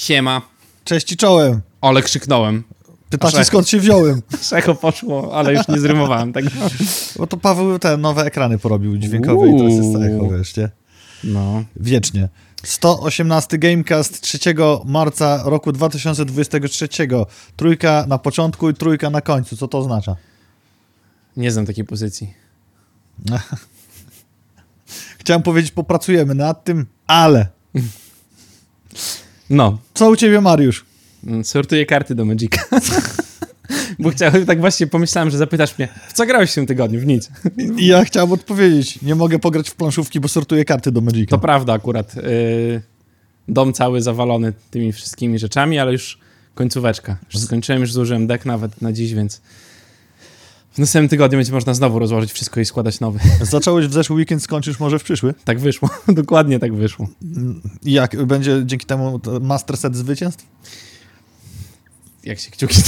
Siema. Cześć i czołem. Ale krzyknąłem. Pytacie skąd się wziąłem? Echo poszło, ale już nie zrymowałem tego. Bo to Paweł te nowe ekrany porobił dźwiękowe i teraz jest echo, Uuu. wiesz, nie? No. Wiecznie. 118 Gamecast 3 marca roku 2023. Trójka na początku i trójka na końcu. Co to oznacza? Nie znam takiej pozycji. Chciałem powiedzieć, popracujemy nad tym, ale... No. Co u ciebie, Mariusz? Mm, Sortuję karty do Magica. Bo chciałem, tak właśnie pomyślałem, że zapytasz mnie, w co grałeś w tym tygodniu? W nic. Ja chciałem odpowiedzieć. Nie mogę pograć w planszówki, bo sortuję karty do Magica. To prawda akurat. Yy, dom cały zawalony tymi wszystkimi rzeczami, ale już końcóweczka. Już skończyłem, już zużyłem deck nawet na dziś, więc następnym tygodniu będzie można znowu rozłożyć wszystko i składać nowy. Zacząłeś w zeszły weekend, skończysz może w przyszły. Tak wyszło. Dokładnie tak wyszło. I jak? Będzie dzięki temu master set zwycięstw? Jak się kciuki.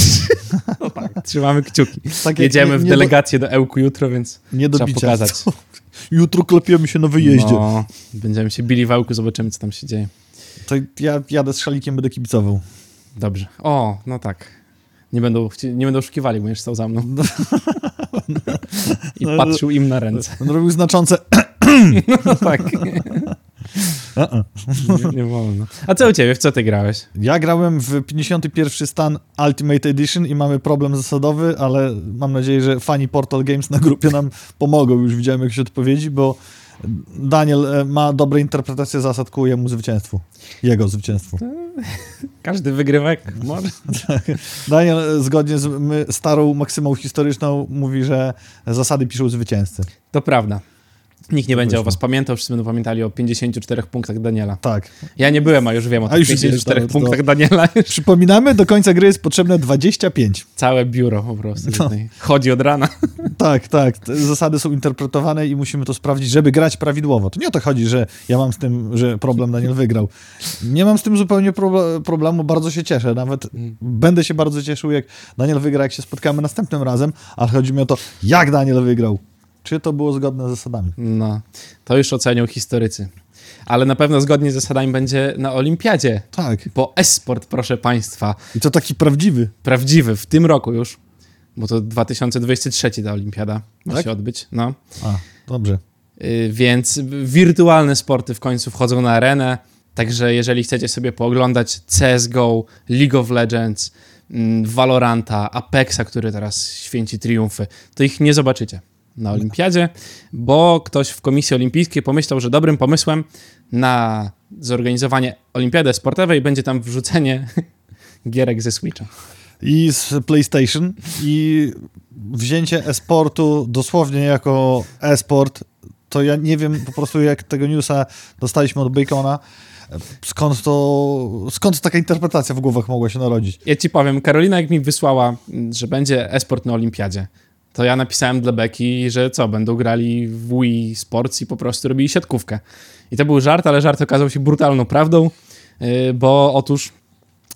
No tak, trzymamy kciuki. Tak Jedziemy nie- w nie delegację do Ełku jutro, więc Do, nie do trzeba pokazać. Jutro klepiemy się na wyjeździe. No, będziemy się bili w Ełku, zobaczymy, co tam się dzieje. To ja jadę z szalikiem, będę kibicował. Dobrze. O, no tak. Nie będą, nie będą oszukiwali, bo będziesz stał za mną. I No, patrzył im na ręce. On robił znaczące... No tak. Uh-uh. Nie, nie wolno. A co u ciebie? W co ty grałeś? Ja grałem w 51 stan Ultimate Edition i mamy problem zasadowy, ale mam nadzieję, że fani Portal Games na grupie nam pomogą. Już widziałem jakieś odpowiedzi, bo Daniel e, ma dobre interpretacje zasad ku jemu zwycięstwu. Jego zwycięstwu. Każdy wygrywa jak może. Daniel e, zgodnie z starą maksymą historyczną mówi, że zasady piszą zwycięzcy. To prawda. Nikt nie To będzie o was pamiętał, wszyscy będą pamiętali o 54 punktach Daniela. Tak. Ja nie byłem, a już wiem o tych już wiesz, 54 to- to- punktach Daniela. Przypominamy, do końca gry jest potrzebne 25. całe biuro po prostu. No. Chodzi od rana. Tak, tak. Te Zasady są interpretowane i musimy to sprawdzić, żeby grać prawidłowo. To nie o to chodzi, że ja mam z tym, że problem Daniel wygrał. Nie mam z tym zupełnie proble- problemu, bardzo się cieszę. Nawet Mm. będę się bardzo cieszył, jak Daniel wygra, jak się spotkamy następnym razem, ale chodzi mi o to, jak Daniel wygrał. Czy to było zgodne z zasadami? No, to już ocenią historycy. Ale na pewno zgodnie z zasadami będzie na Olimpiadzie. Tak. Bo esport, proszę państwa, I to taki prawdziwy. prawdziwy w tym roku już, bo to 2023 ta Olimpiada ma Tak? się odbyć. No. A, dobrze. Y, Więc wirtualne sporty w końcu wchodzą na arenę. Także jeżeli chcecie sobie pooglądać CSGO, League of Legends, mm, Valoranta, Apexa, który teraz święci triumfy, to ich nie zobaczycie na Olimpiadzie, bo ktoś w Komisji Olimpijskiej pomyślał, że dobrym pomysłem na zorganizowanie Olimpiady Sportowej będzie tam wrzucenie gierek ze Switcha. I z PlayStation i wzięcie e-sportu dosłownie jako e-sport, to ja nie wiem po prostu jak tego newsa dostaliśmy od Bacona, skąd to, skąd taka interpretacja w głowach mogła się narodzić. Ja ci powiem, Karolina jak mi wysłała, że będzie esport na olimpiadzie, to ja napisałem dla Beki, że co, będą grali w Wii Sports i po prostu robili siatkówkę. I to był żart, ale żart okazał się brutalną prawdą, yy, bo otóż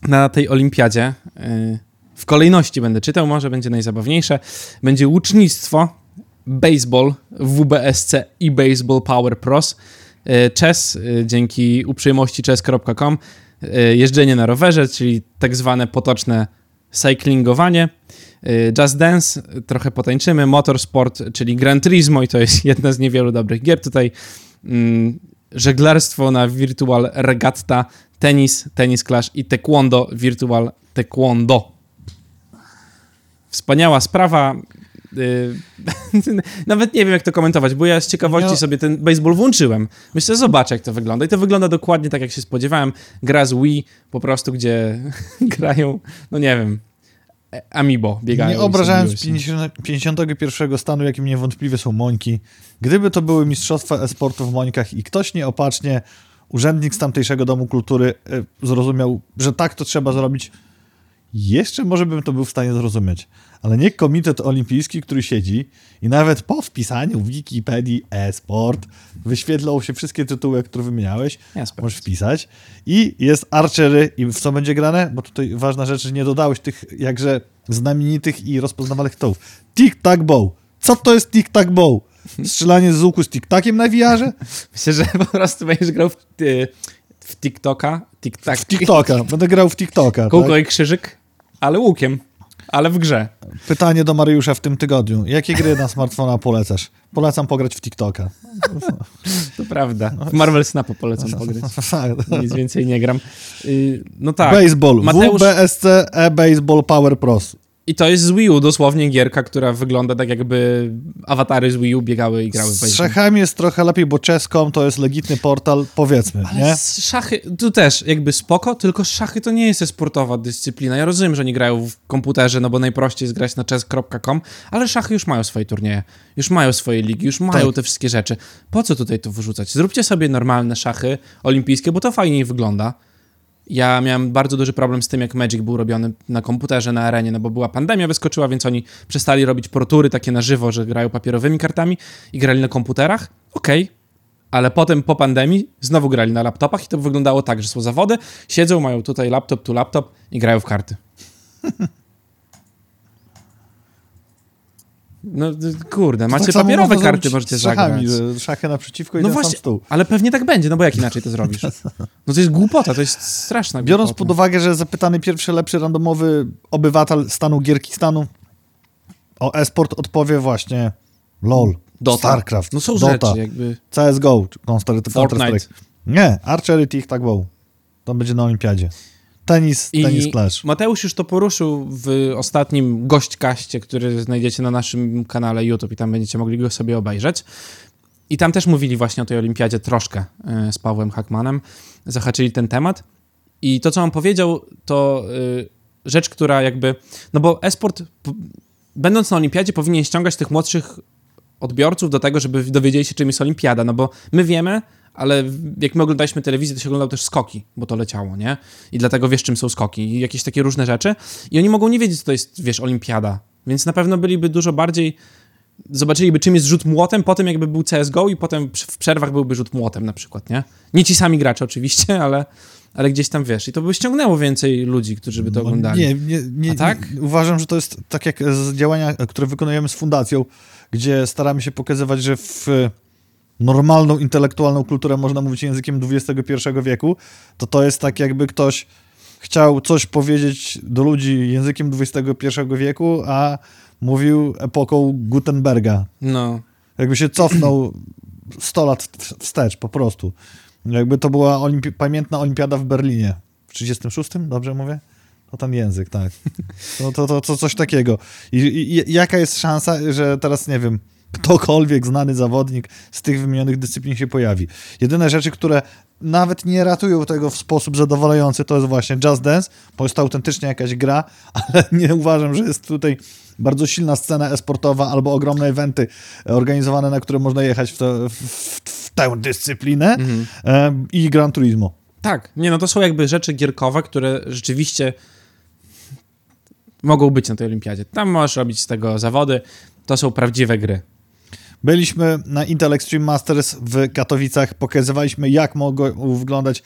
na tej olimpiadzie yy, w kolejności będę czytał, może będzie najzabawniejsze, będzie łucznictwo, baseball, WBSC i Baseball Power Pros, yy, chess dzięki uprzejmości chess.com, jeżdżenie na rowerze, czyli tak zwane potoczne cyclingowanie, Just Dance, trochę potańczymy, Motorsport, czyli Gran Turismo i to jest jedna z niewielu dobrych gier tutaj, mm, żeglarstwo na Virtual Regatta, tenis, tenis Clash i taekwondo, Virtual Taekwondo. Wspaniała sprawa. Yy, Nawet nie wiem, jak to komentować, bo ja z ciekawości No. sobie ten baseball włączyłem. Myślę, zobaczę, jak to wygląda. I to wygląda dokładnie tak, jak się spodziewałem. Gra z Wii, po prostu, gdzie grają, no nie wiem, Amiibo biegają. Nie obrażając sobie miło się- 50, 51 stanu, jakim niewątpliwie są Mońki, gdyby to były mistrzostwa e-sportu w Mońkach i ktoś nieopatrznie, urzędnik z tamtejszego Domu Kultury e, zrozumiał, że tak to trzeba zrobić, jeszcze może bym to był w stanie zrozumieć. Ale nie Komitet Olimpijski, który siedzi i nawet po wpisaniu w Wikipedii e-sport wyświetlą się wszystkie tytuły, które wymieniałeś, Ja sprawdzę. możesz wpisać i jest archery i w co będzie grane? Bo tutaj ważna rzecz, że nie dodałeś tych jakże znamienitych i rozpoznawalnych tytułów. Tic-tac-bow. Co to jest tic-tac-bow? Strzelanie z łuku z tic-taciem na VR-ze? Myślę, że po prostu będziesz grał w, y, w TikToka. TikTok. W TikToka. Będę grał w TikToka. Kółko Tak? i krzyżyk, ale łukiem. Ale w grze. Pytanie do Mariusza w tym tygodniu. Jakie gry na smartfona polecasz? Polecam pograć w TikToka. To prawda. W Marvel Snapu polecam pograć. Nic więcej nie gram. Y, No tak. Baseball. Mateusz- WBSC e-Baseball Power Pros. I to jest z Wii U, dosłownie gierka, która wygląda tak jakby awatary z Wii U biegały i grały w Z szachami jest trochę lepiej, bo Chess.com to jest legitny portal, powiedzmy, nie? Ale z szachy, tu też jakby spoko, tylko szachy to nie jest sportowa dyscyplina. Ja rozumiem, że oni grają w komputerze, no bo najprościej jest grać na chess.com, ale szachy już mają swoje turnieje, już mają swoje ligi, już mają Tak. te wszystkie rzeczy. Po co tutaj to wyrzucać? Zróbcie sobie normalne szachy olimpijskie, bo to fajniej wygląda. Ja miałem bardzo duży problem z tym, jak Magic był robiony na komputerze, na arenie, no bo była pandemia, wyskoczyła, więc oni przestali robić protury takie na żywo, że grają papierowymi kartami i grali na komputerach. Okej, ale potem po pandemii znowu grali na laptopach i to wyglądało tak, że są zawody, siedzą, mają tutaj laptop tu laptop i grają w karty. No kurde, macie Tak papierowe karty, możecie szachami, zagrać. że szachy naprzeciwko i No właśnie, stół. ale pewnie tak będzie, no bo jak inaczej to zrobisz? No to jest głupota, to jest straszna Biorąc głupota. pod uwagę, że zapytany pierwszy lepszy randomowy obywatel stanu Gierkistanu o e-sport odpowie właśnie LOL, Dota. StarCraft, No są Dota, rzeczy jakby... CSGO, Fortnite. Nie, Archery Tic Tac Bow. To będzie na olimpiadzie. Tenis, tenis Clash. Mateusz już to poruszył w ostatnim gośćkaście, który znajdziecie na naszym kanale YouTube i tam będziecie mogli go sobie obejrzeć. I tam też mówili właśnie o tej olimpiadzie troszkę e, z Pawłem Hackmanem. Zahaczyli ten temat. I to, co on powiedział, to y, rzecz, która jakby... No bo esport, będąc na olimpiadzie, powinien ściągać tych młodszych odbiorców do tego, żeby dowiedzieli się, czym jest olimpiada. No bo my wiemy, ale jak my oglądaliśmy telewizję, to się oglądał też skoki, bo to leciało, nie? I dlatego wiesz, czym są skoki i jakieś takie różne rzeczy. I oni mogą nie wiedzieć, co to jest, wiesz, olimpiada. Więc na pewno byliby dużo bardziej... Zobaczyliby, czym jest rzut młotem, potem jakby był CSGO i potem w przerwach byłby rzut młotem na przykład, nie? Nie ci sami gracze oczywiście, ale, ale gdzieś tam, wiesz. I to by ściągnęło więcej ludzi, którzy by to oglądali. Nie, nie, nie, tak? nie, uważam, że to jest tak jak z działania, które wykonujemy z fundacją, gdzie staramy się pokazywać, że w normalną, intelektualną kulturę można mówić językiem XXI wieku, to to jest tak jakby ktoś chciał coś powiedzieć do ludzi językiem XXI wieku, a mówił epoką Gutenberga. No, Jakby się cofnął 100 lat wstecz po prostu. Jakby to była olimpi- pamiętna olimpiada w Berlinie. W 36, dobrze mówię? To ten język, tak. To, to, to, to coś takiego. I, I jaka jest szansa, że teraz, nie wiem, ktokolwiek znany zawodnik z tych wymienionych dyscyplin się pojawi. Jedyne rzeczy, które nawet nie ratują tego w sposób zadowalający, to jest właśnie Just Dance, bo jest to autentycznie jakaś gra, ale nie uważam, że jest tutaj bardzo silna scena esportowa albo ogromne eventy organizowane, na które można jechać w, to, w, w tę dyscyplinę e, i Gran Turismo. Tak, nie no to są jakby rzeczy gierkowe, które rzeczywiście mogą być na tej olimpiadzie. Tam możesz robić z tego zawody, to są prawdziwe gry. Byliśmy na Intel Extreme Masters w Katowicach, pokazywaliśmy jak mogą wyglądać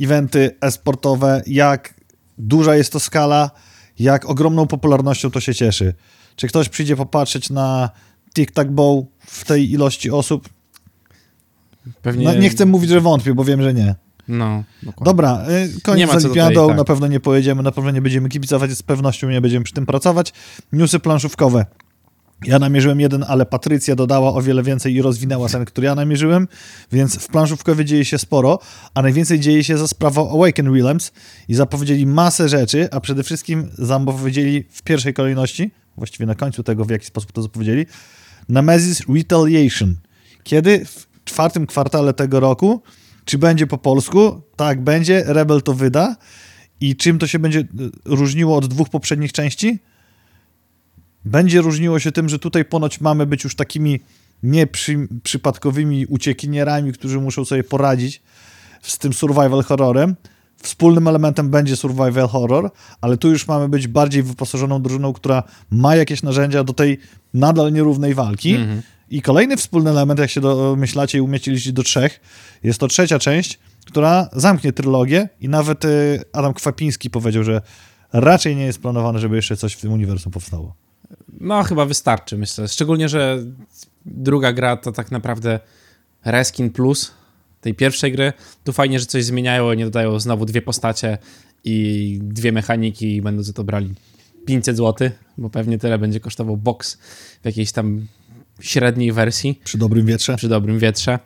eventy e-sportowe, jak duża jest to skala, jak ogromną popularnością to się cieszy. Czy ktoś przyjdzie popatrzeć na Tic Tac Bow w tej ilości osób? Pewnie... No, nie chcę mówić, że wątpię, bo wiem, że nie. No, dokładnie. Dobra, y, Nie koniec z tutaj, tak. na pewno nie pojedziemy, na pewno nie będziemy kibicować, z pewnością nie będziemy przy tym pracować. Newsy planszówkowe. Ja namierzyłem jeden, ale Patrycja dodała o wiele więcej i rozwinęła ten, który ja namierzyłem, więc w planszówkowie dzieje się sporo, a najwięcej dzieje się za sprawą Awaken Realms i zapowiedzieli masę rzeczy, a przede wszystkim zapowiedzieli w pierwszej kolejności, właściwie na końcu tego, w jaki sposób to zapowiedzieli, Nemesis Retaliation. Kiedy? W czwartym kwartale tego roku. Czy będzie po polsku? Tak, będzie. Rebel to wyda. I czym to się będzie y, różniło od dwóch poprzednich części? Będzie różniło się tym, że tutaj ponoć mamy być już takimi nieprzypadkowymi uciekinierami, którzy muszą sobie poradzić z tym survival horrorem. Wspólnym elementem będzie survival horror, ale tu już mamy być bardziej wyposażoną drużyną, która ma jakieś narzędzia do tej nadal nierównej walki. Mhm. I kolejny wspólny element, jak się domyślacie i umieściliście do trzech, jest to trzecia część, która zamknie trylogię i nawet y, Adam Kwapiński powiedział, że raczej nie jest planowane, żeby jeszcze coś w tym uniwersum powstało. No, chyba wystarczy, myślę. Szczególnie, że druga gra to tak naprawdę Reskin Plus tej pierwszej gry. Tu fajnie, że coś zmieniają, nie dodają znowu dwie postacie i dwie mechaniki i będą za to brali 500 zł, bo pewnie tyle będzie kosztował box w jakiejś tam średniej wersji Przy dobrym wietrze. przy dobrym wietrze.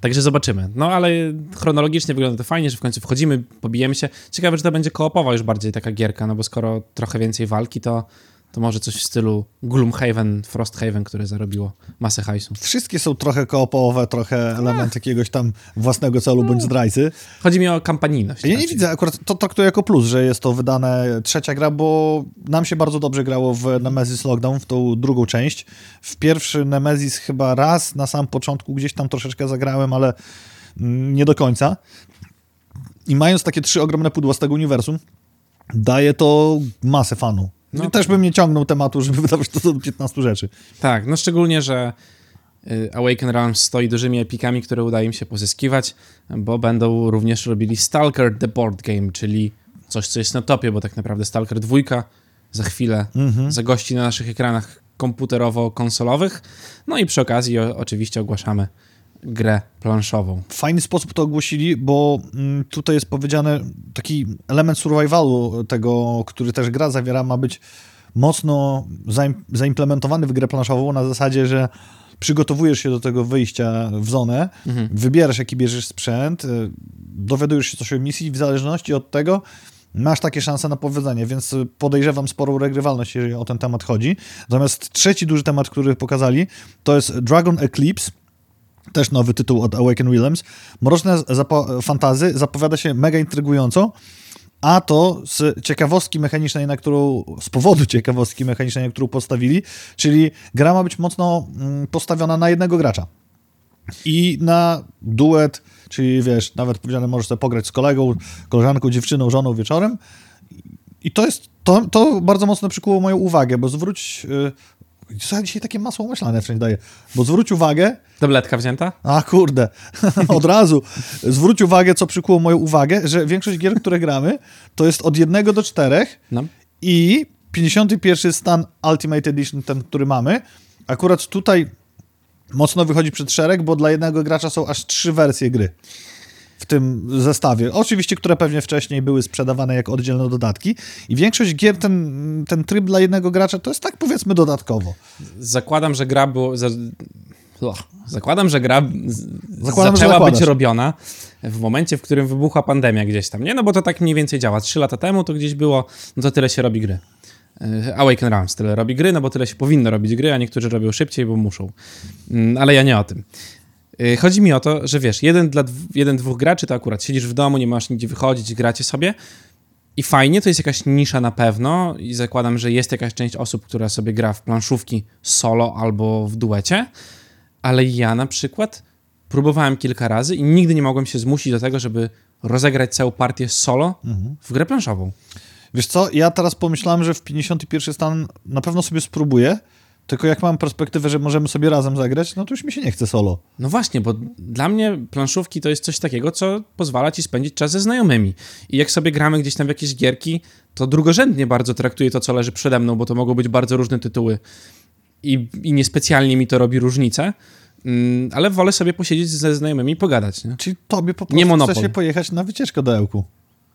Także zobaczymy. No ale chronologicznie wygląda to fajnie, że w końcu wchodzimy, pobijemy się. Ciekawe, że to będzie koopowa już bardziej taka gierka, no bo skoro trochę więcej walki, to, to może coś w stylu Gloomhaven, Frosthaven, które zarobiło masę hajsu. Wszystkie są trochę koopowe, trochę element jakiegoś tam własnego celu bądź zdrajcy. Chodzi mi o kampanijność. Ja nie raczej. widzę, akurat to traktuję jako plus, że jest to wydane trzecia gra, bo nam się bardzo dobrze grało w Nemesis Lockdown, w tą drugą część. W pierwszy Nemesis chyba raz na sam początku gdzieś tam troszeczkę zagrałem, ale mm, nie do końca. I mając takie trzy ogromne pudła z tego uniwersum, daje to masę fanu. No. Też bym nie ciągnął tematu, żeby wydawać to do 15 rzeczy. Tak, no szczególnie, że y, Awaken Realms stoi dużymi epikami, które udaje im się pozyskiwać, bo będą również robili Stalker The Board Game, czyli coś, co jest na topie, bo tak naprawdę Stalker 2 za chwilę zagości na naszych ekranach komputerowo-konsolowych. No i przy okazji o, oczywiście ogłaszamy grę planszową. fajny sposób to ogłosili, bo mm, tutaj jest powiedziane, taki element survivalu tego, który też gra zawiera, ma być mocno zaim, zaimplementowany w grę planszową na zasadzie, że przygotowujesz się do tego wyjścia w zonę, wybierasz jaki bierzesz sprzęt, y, dowiadujesz się coś o misji w zależności od tego masz takie szanse na powiedzenie, więc podejrzewam sporą regrywalność, jeżeli o ten temat chodzi. Natomiast trzeci duży temat, który pokazali, to jest Dragon Eclipse, też nowy tytuł od Awaken Williams. Mroczne zapo- fantazy zapowiada się mega intrygująco, a to z ciekawostki mechanicznej, na którą, z powodu ciekawostki mechanicznej, na którą postawili, czyli gra ma być mocno mm, postawiona na jednego gracza. I na duet, czyli wiesz, nawet powiedziane możesz sobie pograć z kolegą, koleżanką, dziewczyną, żoną wieczorem. I to jest, to, to bardzo mocno przykuło moją uwagę, bo zwróć, co ja dzisiaj takie masło maślane wszędzie daję, bo zwróć uwagę, Tabletka wzięta? a kurde, od razu. Zwróć uwagę, co przykuło moją uwagę, że większość gier, które gramy, to jest od jednego do czterech No. i 51 stan Ultimate Edition, ten, który mamy, akurat tutaj mocno wychodzi przed szereg, bo dla jednego gracza są aż trzy wersje gry w tym zestawie. Oczywiście, które pewnie wcześniej były sprzedawane jako oddzielne dodatki i większość gier, ten, ten tryb dla jednego gracza, to jest tak powiedzmy dodatkowo. Zakładam, że gra było. Zakładam, że gra Zakładam, że zaczęła być zakładasz. robiona w momencie, w którym wybuchła pandemia gdzieś tam. Nie, no bo to tak mniej więcej działa. Trzy lata temu to gdzieś było, no to tyle się robi gry. Y, Awaken Realms tyle robi gry, no bo tyle się powinno robić gry, a niektórzy robią szybciej, bo muszą. Mm, Ale ja nie o tym. Y, Chodzi mi o to, że wiesz, jeden, dla jeden dwóch graczy to akurat siedzisz w domu, nie masz nigdzie wychodzić, gracie sobie i fajnie, to jest jakaś nisza na pewno i zakładam, że jest jakaś część osób, która sobie gra w planszówki solo albo w duecie, ale ja na przykład próbowałem kilka razy i nigdy nie mogłem się zmusić do tego, żeby rozegrać całą partię solo w grę planszową. Wiesz co, ja teraz pomyślałem, że w 51 stan na pewno sobie spróbuję, tylko jak mam perspektywę, że możemy sobie razem zagrać, no to już mi się nie chce solo. No właśnie, bo dla mnie planszówki to jest coś takiego, co pozwala ci spędzić czas ze znajomymi. I jak sobie gramy gdzieś tam w jakieś gierki, to drugorzędnie bardzo traktuję to, co leży przede mną, bo to mogą być bardzo różne tytuły i, i niespecjalnie mi to robi różnicę, mm, ale wolę sobie posiedzieć ze znajomymi i pogadać. Nie? Czyli tobie po prostu chce się pojechać na wycieczkę do Ełku.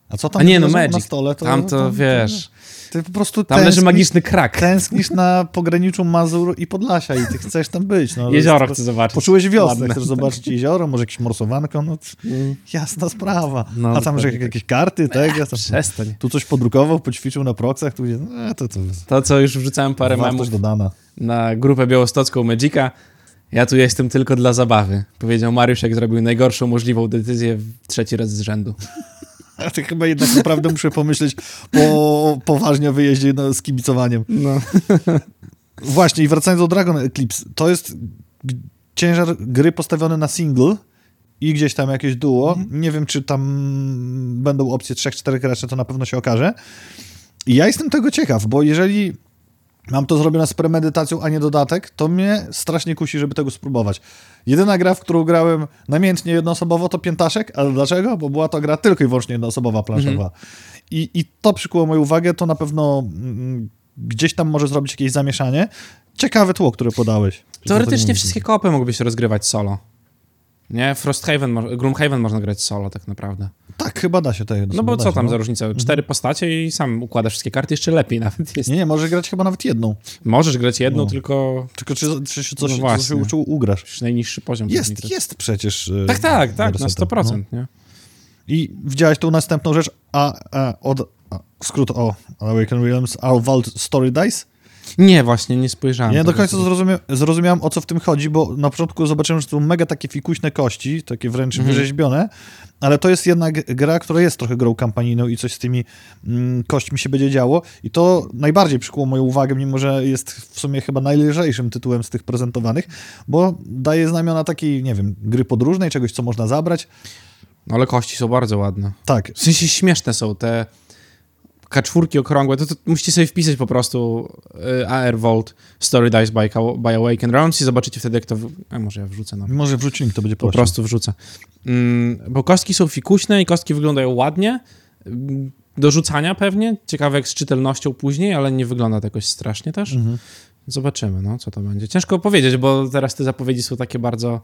A co tam A nie, no na stole? To, Tam to, wiesz, Ty po prostu tam leży magiczny krak. tęsknisz na pograniczu Mazur i Podlasia i ty chcesz tam być. No, Jezioro chcę zobaczyć. Poczułeś wiosnę, Ładne. chcesz zobaczyć jezioro, może jakieś morsowanko, no Mm. jasna sprawa. No, A tam, że dokładnie jakieś karty, tego, tam, Przestań. tu coś podrukował, poćwiczył na proksach, tu no, to, to To, co już wrzucałem parę memów dodana. na grupę białostocką Magica. Ja tu jestem tylko dla zabawy, powiedział Mariusz, jak zrobił najgorszą możliwą decyzję w trzeci raz z rzędu. A ty chyba jednak naprawdę muszę pomyśleć po poważnie o wyjeździe no, z kibicowaniem. No. Właśnie, i wracając do Dragon Eclipse, to jest ciężar gry postawiony na single i gdzieś tam jakieś duo. Nie wiem, czy tam będą opcje 3-4 graczy, to na pewno się okaże. I ja jestem tego ciekaw, bo jeżeli mam to zrobione z premedytacją, a nie dodatek, to mnie strasznie kusi, żeby tego spróbować. Jedyna gra, w którą grałem namiętnie jednoosobowo, to Piętaszek, ale dlaczego? Bo była to gra tylko i wyłącznie jednoosobowa, planszowa. I, I to przykuło moją uwagę, to na pewno mm, gdzieś tam może zrobić jakieś zamieszanie. Ciekawe tło, które podałeś. Teoretycznie wszystkie kopy mogłyby się rozgrywać solo. Nie, Frosthaven, Gloomhaven można grać solo tak naprawdę. Tak, chyba da się tego. No bo co tam no. za różnica? Cztery postacie i sam układasz wszystkie karty, jeszcze lepiej nawet jest. Nie, nie, może grać chyba nawet jedną. Możesz grać jedną, No. tylko Tylko czy, czy się coś, No coś uczył, ugrasz. już najniższy poziom. Jest, jest przecież. e, Tak, tak, tak, na wersetem, 100%. no. Nie? I widziałeś tą następną rzecz, a, a od a, skrót o Awaken Realms, Our Vault Story Dice? Nie, właśnie, nie spojrzałem. Nie do końca zrozumia, zrozumiałem, o co w tym chodzi, bo na początku zobaczyłem, że to są mega takie fikuśne kości, takie wręcz Mhm. wyrzeźbione, ale to jest jednak gra, która jest trochę grą kampanijną i coś z tymi mm, kośćmi się będzie działo i to najbardziej przykuło moją uwagę, mimo że jest w sumie chyba najlżejszym tytułem z tych prezentowanych, bo daje znamiona takiej, nie wiem, gry podróżnej, czegoś, co można zabrać. No ale kości są bardzo ładne. Tak, W sensie śmieszne są te kaczwórki okrągłe, to, to musicie sobie wpisać po prostu y, AR Vault Story Dice by, by Awaken Realms i zobaczycie wtedy, jak to... W... A może ja wrzucę, no. może wrzuć link, to będzie Po prostu wrzucę. Mm, bo kostki są fikuśne i kostki wyglądają ładnie. Mm, Do rzucania pewnie. Ciekawe jak z czytelnością później, ale nie wygląda to jakoś strasznie też. Mhm. Zobaczymy, no, co to będzie. Ciężko powiedzieć, bo teraz te zapowiedzi są takie bardzo...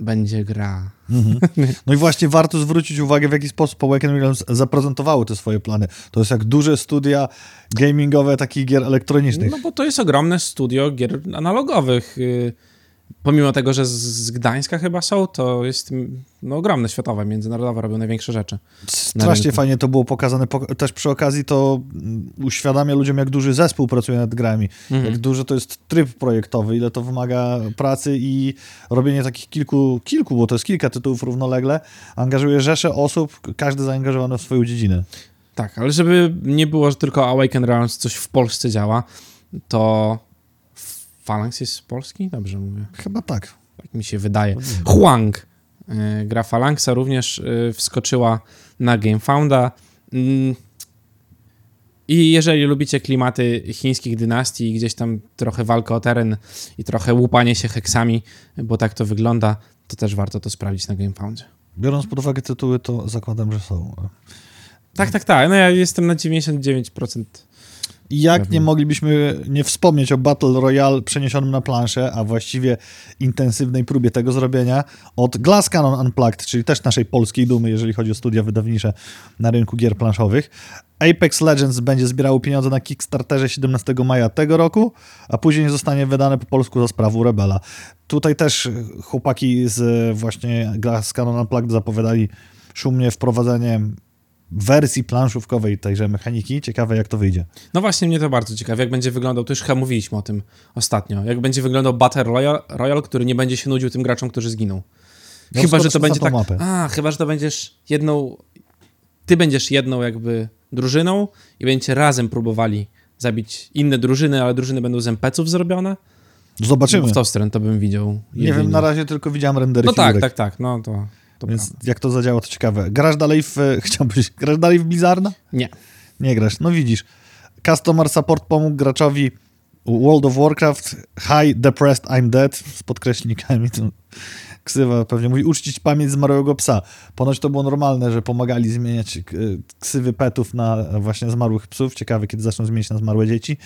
Będzie gra. No i właśnie warto zwrócić uwagę, w jaki sposób Awaken Realms zaprezentowały te swoje plany. To jest jak duże studia gamingowe takich gier elektronicznych. No bo to jest ogromne studio gier analogowych. Pomimo tego, że z- Gdańska chyba są, to jest no, ogromne, światowe, międzynarodowe, robią największe rzeczy. Strasznie fajnie to było pokazane. Po, też przy okazji to mm, uświadamia ludziom, jak duży zespół pracuje nad grami. Mhm. Jak duży to jest tryb projektowy, ile to wymaga pracy i robienie takich kilku, kilku, bo to jest kilka tytułów równolegle, angażuje rzesze osób, każdy zaangażowany w swoją dziedzinę. Tak, ale żeby nie było, że tylko Awaken Realms coś w Polsce działa, to Phalanx jest z Polski? Dobrze mówię. Chyba tak. Tak mi się wydaje. Huang, y, gra Phalanxa, również y, wskoczyła na GameFounda. Mm. I jeżeli lubicie klimaty chińskich dynastii i gdzieś tam trochę walkę o teren i trochę łupanie się heksami, bo tak to wygląda, to też warto to sprawdzić na GameFoundzie. Biorąc pod uwagę tytuły, to zakładam, że są. Tak, tak, tak. No ja jestem na 99%. Jak Pewnie. nie moglibyśmy nie wspomnieć o Battle Royale przeniesionym na planszę, a właściwie intensywnej próbie tego zrobienia od Glass Cannon Unplugged, czyli też naszej polskiej dumy, jeżeli chodzi o studia wydawnicze na rynku gier planszowych. Apex Legends będzie zbierało pieniądze na Kickstarterze 17 maja tego roku, a później zostanie wydane po polsku za sprawą Rebela. Tutaj też chłopaki z właśnie Glass Cannon Unplugged zapowiadali szumnie wprowadzenie wersji planszówkowej tejże mechaniki. Ciekawe, jak to wyjdzie. No właśnie, mnie to bardzo ciekawe, jak będzie wyglądał, to już chyba mówiliśmy o tym ostatnio, jak będzie wyglądał Battle Royale, Royale który nie będzie się nudził tym graczom, którzy zginą. No, chyba, że to będzie tak, mapę. a, chyba, że to będziesz jedną, ty będziesz jedną jakby drużyną i będziecie razem próbowali zabić inne drużyny, ale drużyny będą z NPC-ów zrobione. Zobaczymy. W tą stronę to bym widział. Nie jedynie. wiem, na razie tylko widziałem rendery No tak, figurek, tak, tak, no to, to Więc prawda. jak to zadziała, to ciekawe. Grasz dalej w... e, Chciałbym powiedzieć, grasz dalej w Blizzarda? Nie. Nie grasz. No widzisz. Customer Support pomógł graczowi World of Warcraft High Depressed I'm Dead z podkreślnikami. To ksywa pewnie mówi uczcić pamięć zmarłego psa. Ponoć to było normalne, że pomagali zmieniać k- ksywy petów na właśnie zmarłych psów. Ciekawe, kiedy zaczną zmieniać na zmarłe dzieci.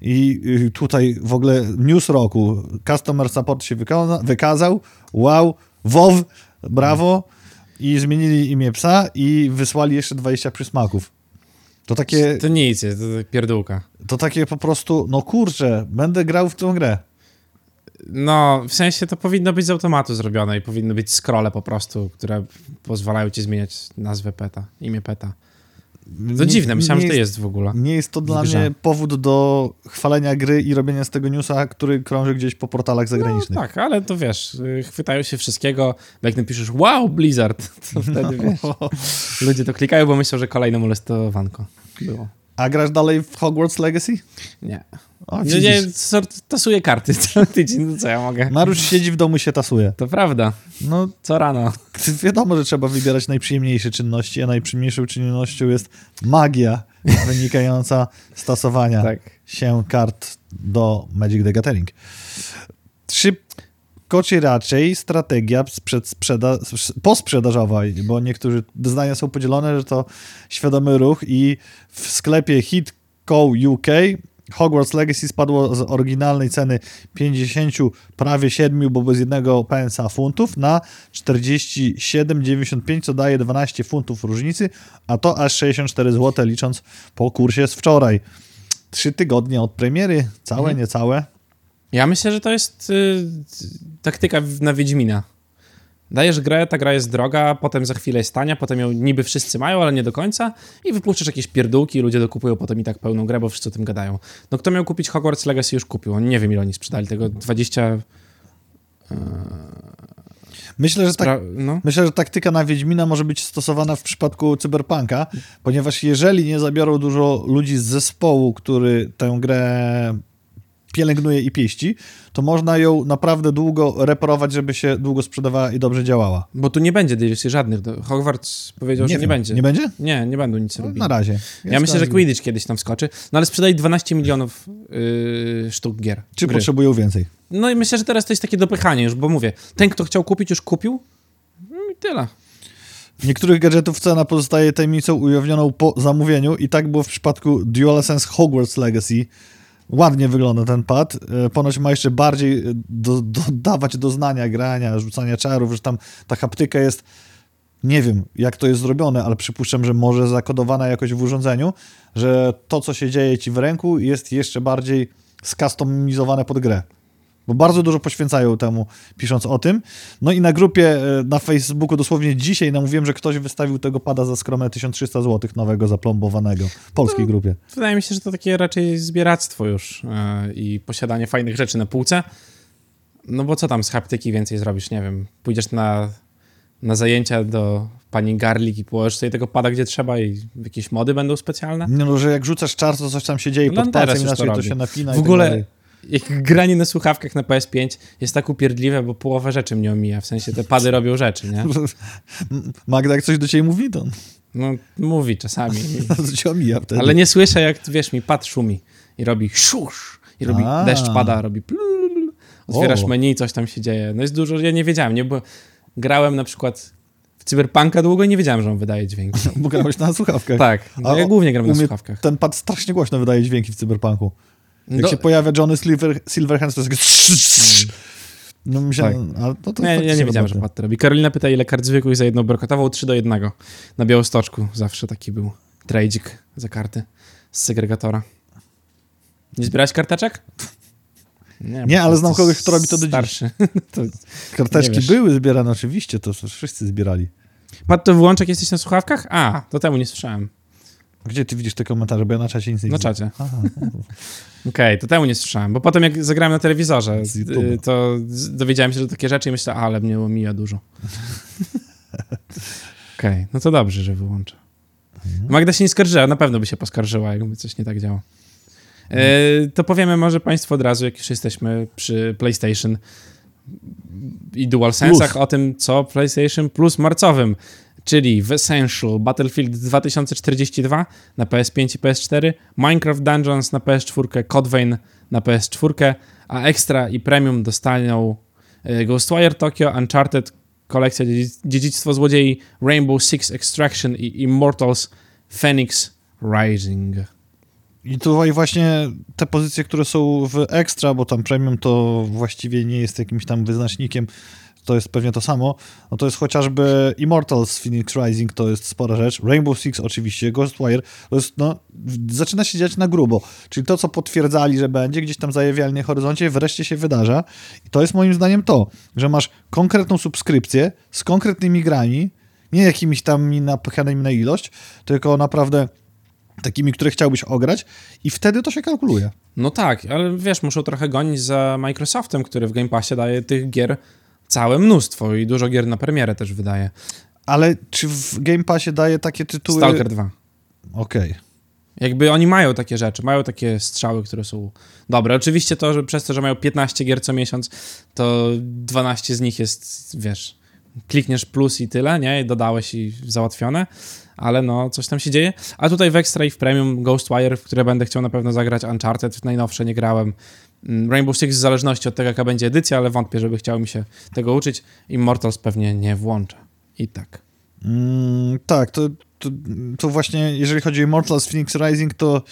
I y, tutaj w ogóle news roku. Customer Support się wykaza- wykazał. Wow. WoW. Brawo. I zmienili imię psa i wysłali jeszcze 20 przysmaków. To takie, To nic, jest, to pierdółka. to takie po prostu, no kurczę, będę grał w tą grę. No, w sensie to powinno być z automatu zrobione i powinny być scrolle po prostu, które pozwalają ci zmieniać nazwę peta, imię peta. To Nie- dziwne, myślałem, że to jest w ogóle. Nie jest to dla grze. mnie powód do chwalenia gry i robienia z tego newsa, który krąży gdzieś po portalach zagranicznych. No, tak, ale to wiesz, y, chwytają się wszystkiego, bo jak napiszesz wow, Blizzard, to wtedy wiesz, ludzie to klikają, bo myślą, że kolejne molestowanko było. A grasz dalej w Hogwarts Legacy? Nie. O, widzisz. nie, sort- tasuję karty cały tydzień, no co ja mogę? Marusz siedzi w domu i się tasuje. To prawda, No, co rano. wiadomo, że trzeba wybierać najprzyjemniejsze czynności, a najprzyjemniejszą czynnością jest magia wynikająca z tasowania Tak. się kart do Magic the Gathering. Szybko czy raczej strategia posprzedażowa, bo niektórzy zdania są podzielone, że to świadomy ruch i w sklepie Hitco UK Hogwarts Legacy spadło z oryginalnej ceny 50, prawie 7, bo bez jednego pensa funtów, na 47,95, co daje 12 funtów różnicy, a to aż 64 zł, licząc po kursie z wczoraj. Trzy tygodnie od premiery, całe, Mhm. niecałe. Ja myślę, że to jest y, taktyka na Wiedźmina. Dajesz grę, ta gra jest droga, potem za chwilę jest tania, potem ją niby wszyscy mają, ale nie do końca i wypuszczasz jakieś pierdółki, ludzie dokupują potem i tak pełną grę, bo wszyscy o tym gadają. No kto miał kupić Hogwarts Legacy już kupił, oni nie wiem ile oni sprzedali tego, 20... Myślę, że tak no. Myślę, że taktyka na Wiedźmina może być stosowana w przypadku Cyberpunka, ponieważ jeżeli nie zabiorą dużo ludzi z zespołu, który tę grę pielęgnuje i pieści, to można ją naprawdę długo reparować, żeby się długo sprzedawała i dobrze działała. Bo tu nie będzie DLC żadnych. Hogwarts powiedział, że nie wiem. będzie. Nie będzie? Nie, nie będą nic robili. Na razie. Ja myślę, że Quidditch kiedyś tam wskoczy. No ale sprzedali 12 milionów yy, sztuk gier. Czy gry. potrzebują więcej? No i myślę, że teraz to jest takie dopychanie już, bo mówię, ten, kto chciał kupić, już kupił. No i tyle. Niektórych gadżetów cena pozostaje tajemnicą ujawnioną po zamówieniu i tak było w przypadku DualSense Hogwarts Legacy. Ładnie wygląda ten pad. E, Ponoć ma jeszcze bardziej e, do, dodawać doznania grania, rzucania czarów, że tam ta haptyka jest nie wiem, jak to jest zrobione, ale przypuszczam, że może zakodowana jakoś w urządzeniu, że to, co się dzieje ci w ręku, jest jeszcze bardziej skustomizowane pod grę. Bo bardzo dużo poświęcają temu, pisząc o tym. No i na grupie e, na Facebooku dosłownie dzisiaj namówiłem, że ktoś wystawił tego pada za skromne 1300 zł nowego, zaplombowanego. W polskiej grupie. Wydaje mi się, że to takie raczej zbieractwo już yy, i posiadanie fajnych rzeczy na półce. No bo co tam z haptyki więcej zrobisz, nie wiem. Pójdziesz na, na zajęcia do pani Garlik i położysz sobie tego pada gdzie trzeba i jakieś mody będą specjalne. No, że jak rzucasz czar, to coś tam się dzieje No pod palcem, to inaczej to, robi. się napina W tak ogóle jak granie na słuchawkach na PS5 jest tak upierdliwe, bo połowa rzeczy mnie omija. W sensie te pady robią rzeczy, nie? Magda, jak coś do ciebie mówi, to, No mówi czasami. to cię omija wtedy. Ale nie słyszę, jak wiesz mi, pad szumi i robi szusz, i robi A. deszcz pada, robi plul, otwierasz O. menu, coś tam się dzieje. No jest dużo, ja nie wiedziałem, nie, bo grałem na przykład w Cyberpunka długo i nie wiedziałem, że on wydaje dźwięki. Bo grałeś na słuchawkach. tak, no, ja głównie gram na słuchawkach. Ten pad strasznie głośno wydaje dźwięki w cyberpunku. Jak Do- się pojawia Johnny Silver, Silverhands, to jest takie... No mi się... Tak. Ale to, to Nie, ja nie wiedziałem, że roboty. to robi. Karolina pyta, ile kart zwykłych za jedną brokotową? 3 do 1. Na Białostoczku zawsze taki był trajdzik za karty z segregatora. Nie zbierałeś karteczek? Nie, bo ale znam kogoś, kto robi to do dziś. Starszy. to, Karteczki nie były zbierane oczywiście, to wszyscy zbierali. Pat, to wyłączek jesteś na słuchawkach? A, to temu nie słyszałem. Gdzie ty widzisz te komentarze? Bo ja na czacie nic nie Na czacie. Aha, Okej, to temu nie słyszałem, bo potem jak zagrałem na telewizorze, to dowiedziałem się, że takie rzeczy i myślę, ale mnie omija dużo. Okej, no to dobrze, że wyłączę. Mhm. Magda się nie skarżyła, na pewno by się poskarżyła, jakby coś nie tak działo. E, to powiemy może Państwu od razu, jak już jesteśmy przy PlayStation i DualSense'ach, o tym, co PlayStation Plus marcowym, czyli w Essential, Battlefield 2042 na PS5 i PS4, Minecraft Dungeons na PS4, Code Vein na PS4, a Extra i Premium dostaną e, Ghostwire Tokyo, Uncharted, kolekcja dziedzi- Dziedzictwo Złodziei, Rainbow Six Extraction i Immortals Phoenix Rising. I tutaj właśnie te pozycje, które są w Extra, bo tam Premium to właściwie nie jest jakimś tam wyznacznikiem, to jest pewnie to samo, no to jest chociażby Immortals Phoenix Rising, to jest spora rzecz, Rainbow Six oczywiście, Ghostwire, to jest, no, zaczyna się dziać na grubo, czyli to, co potwierdzali, że będzie, gdzieś tam zajawiali na horyzoncie, wreszcie się wydarza. I to jest moim zdaniem to, że masz konkretną subskrypcję z konkretnymi grami, nie jakimiś tam napychanymi na ilość, tylko naprawdę takimi, które chciałbyś ograć i wtedy to się kalkuluje. No tak, ale wiesz, muszą trochę gonić za Microsoftem, który w Game Passie daje tych gier całe mnóstwo i dużo gier na premierę też wydaje. Ale czy w Game Passie daje takie tytuły... Stalker 2. Okej. Jakby oni mają takie rzeczy, mają takie strzały, które są dobre. Oczywiście to, że przez to, że mają 15 gier co miesiąc, to 12 z nich jest, wiesz, klikniesz plus i tyle, nie? I dodałeś i załatwione, ale no, coś tam się dzieje. A tutaj w Extra i w Premium Ghostwire, w które będę chciał na pewno zagrać, Uncharted, najnowsze nie grałem. Mm, Rainbow Six w zależności od tego, jaka będzie edycja, ale wątpię, żeby chciał mi się tego uczyć. Immortals pewnie nie włączę. I tak. Mm, tak, to, to, to właśnie, jeżeli chodzi o Immortals Phoenix Rising, to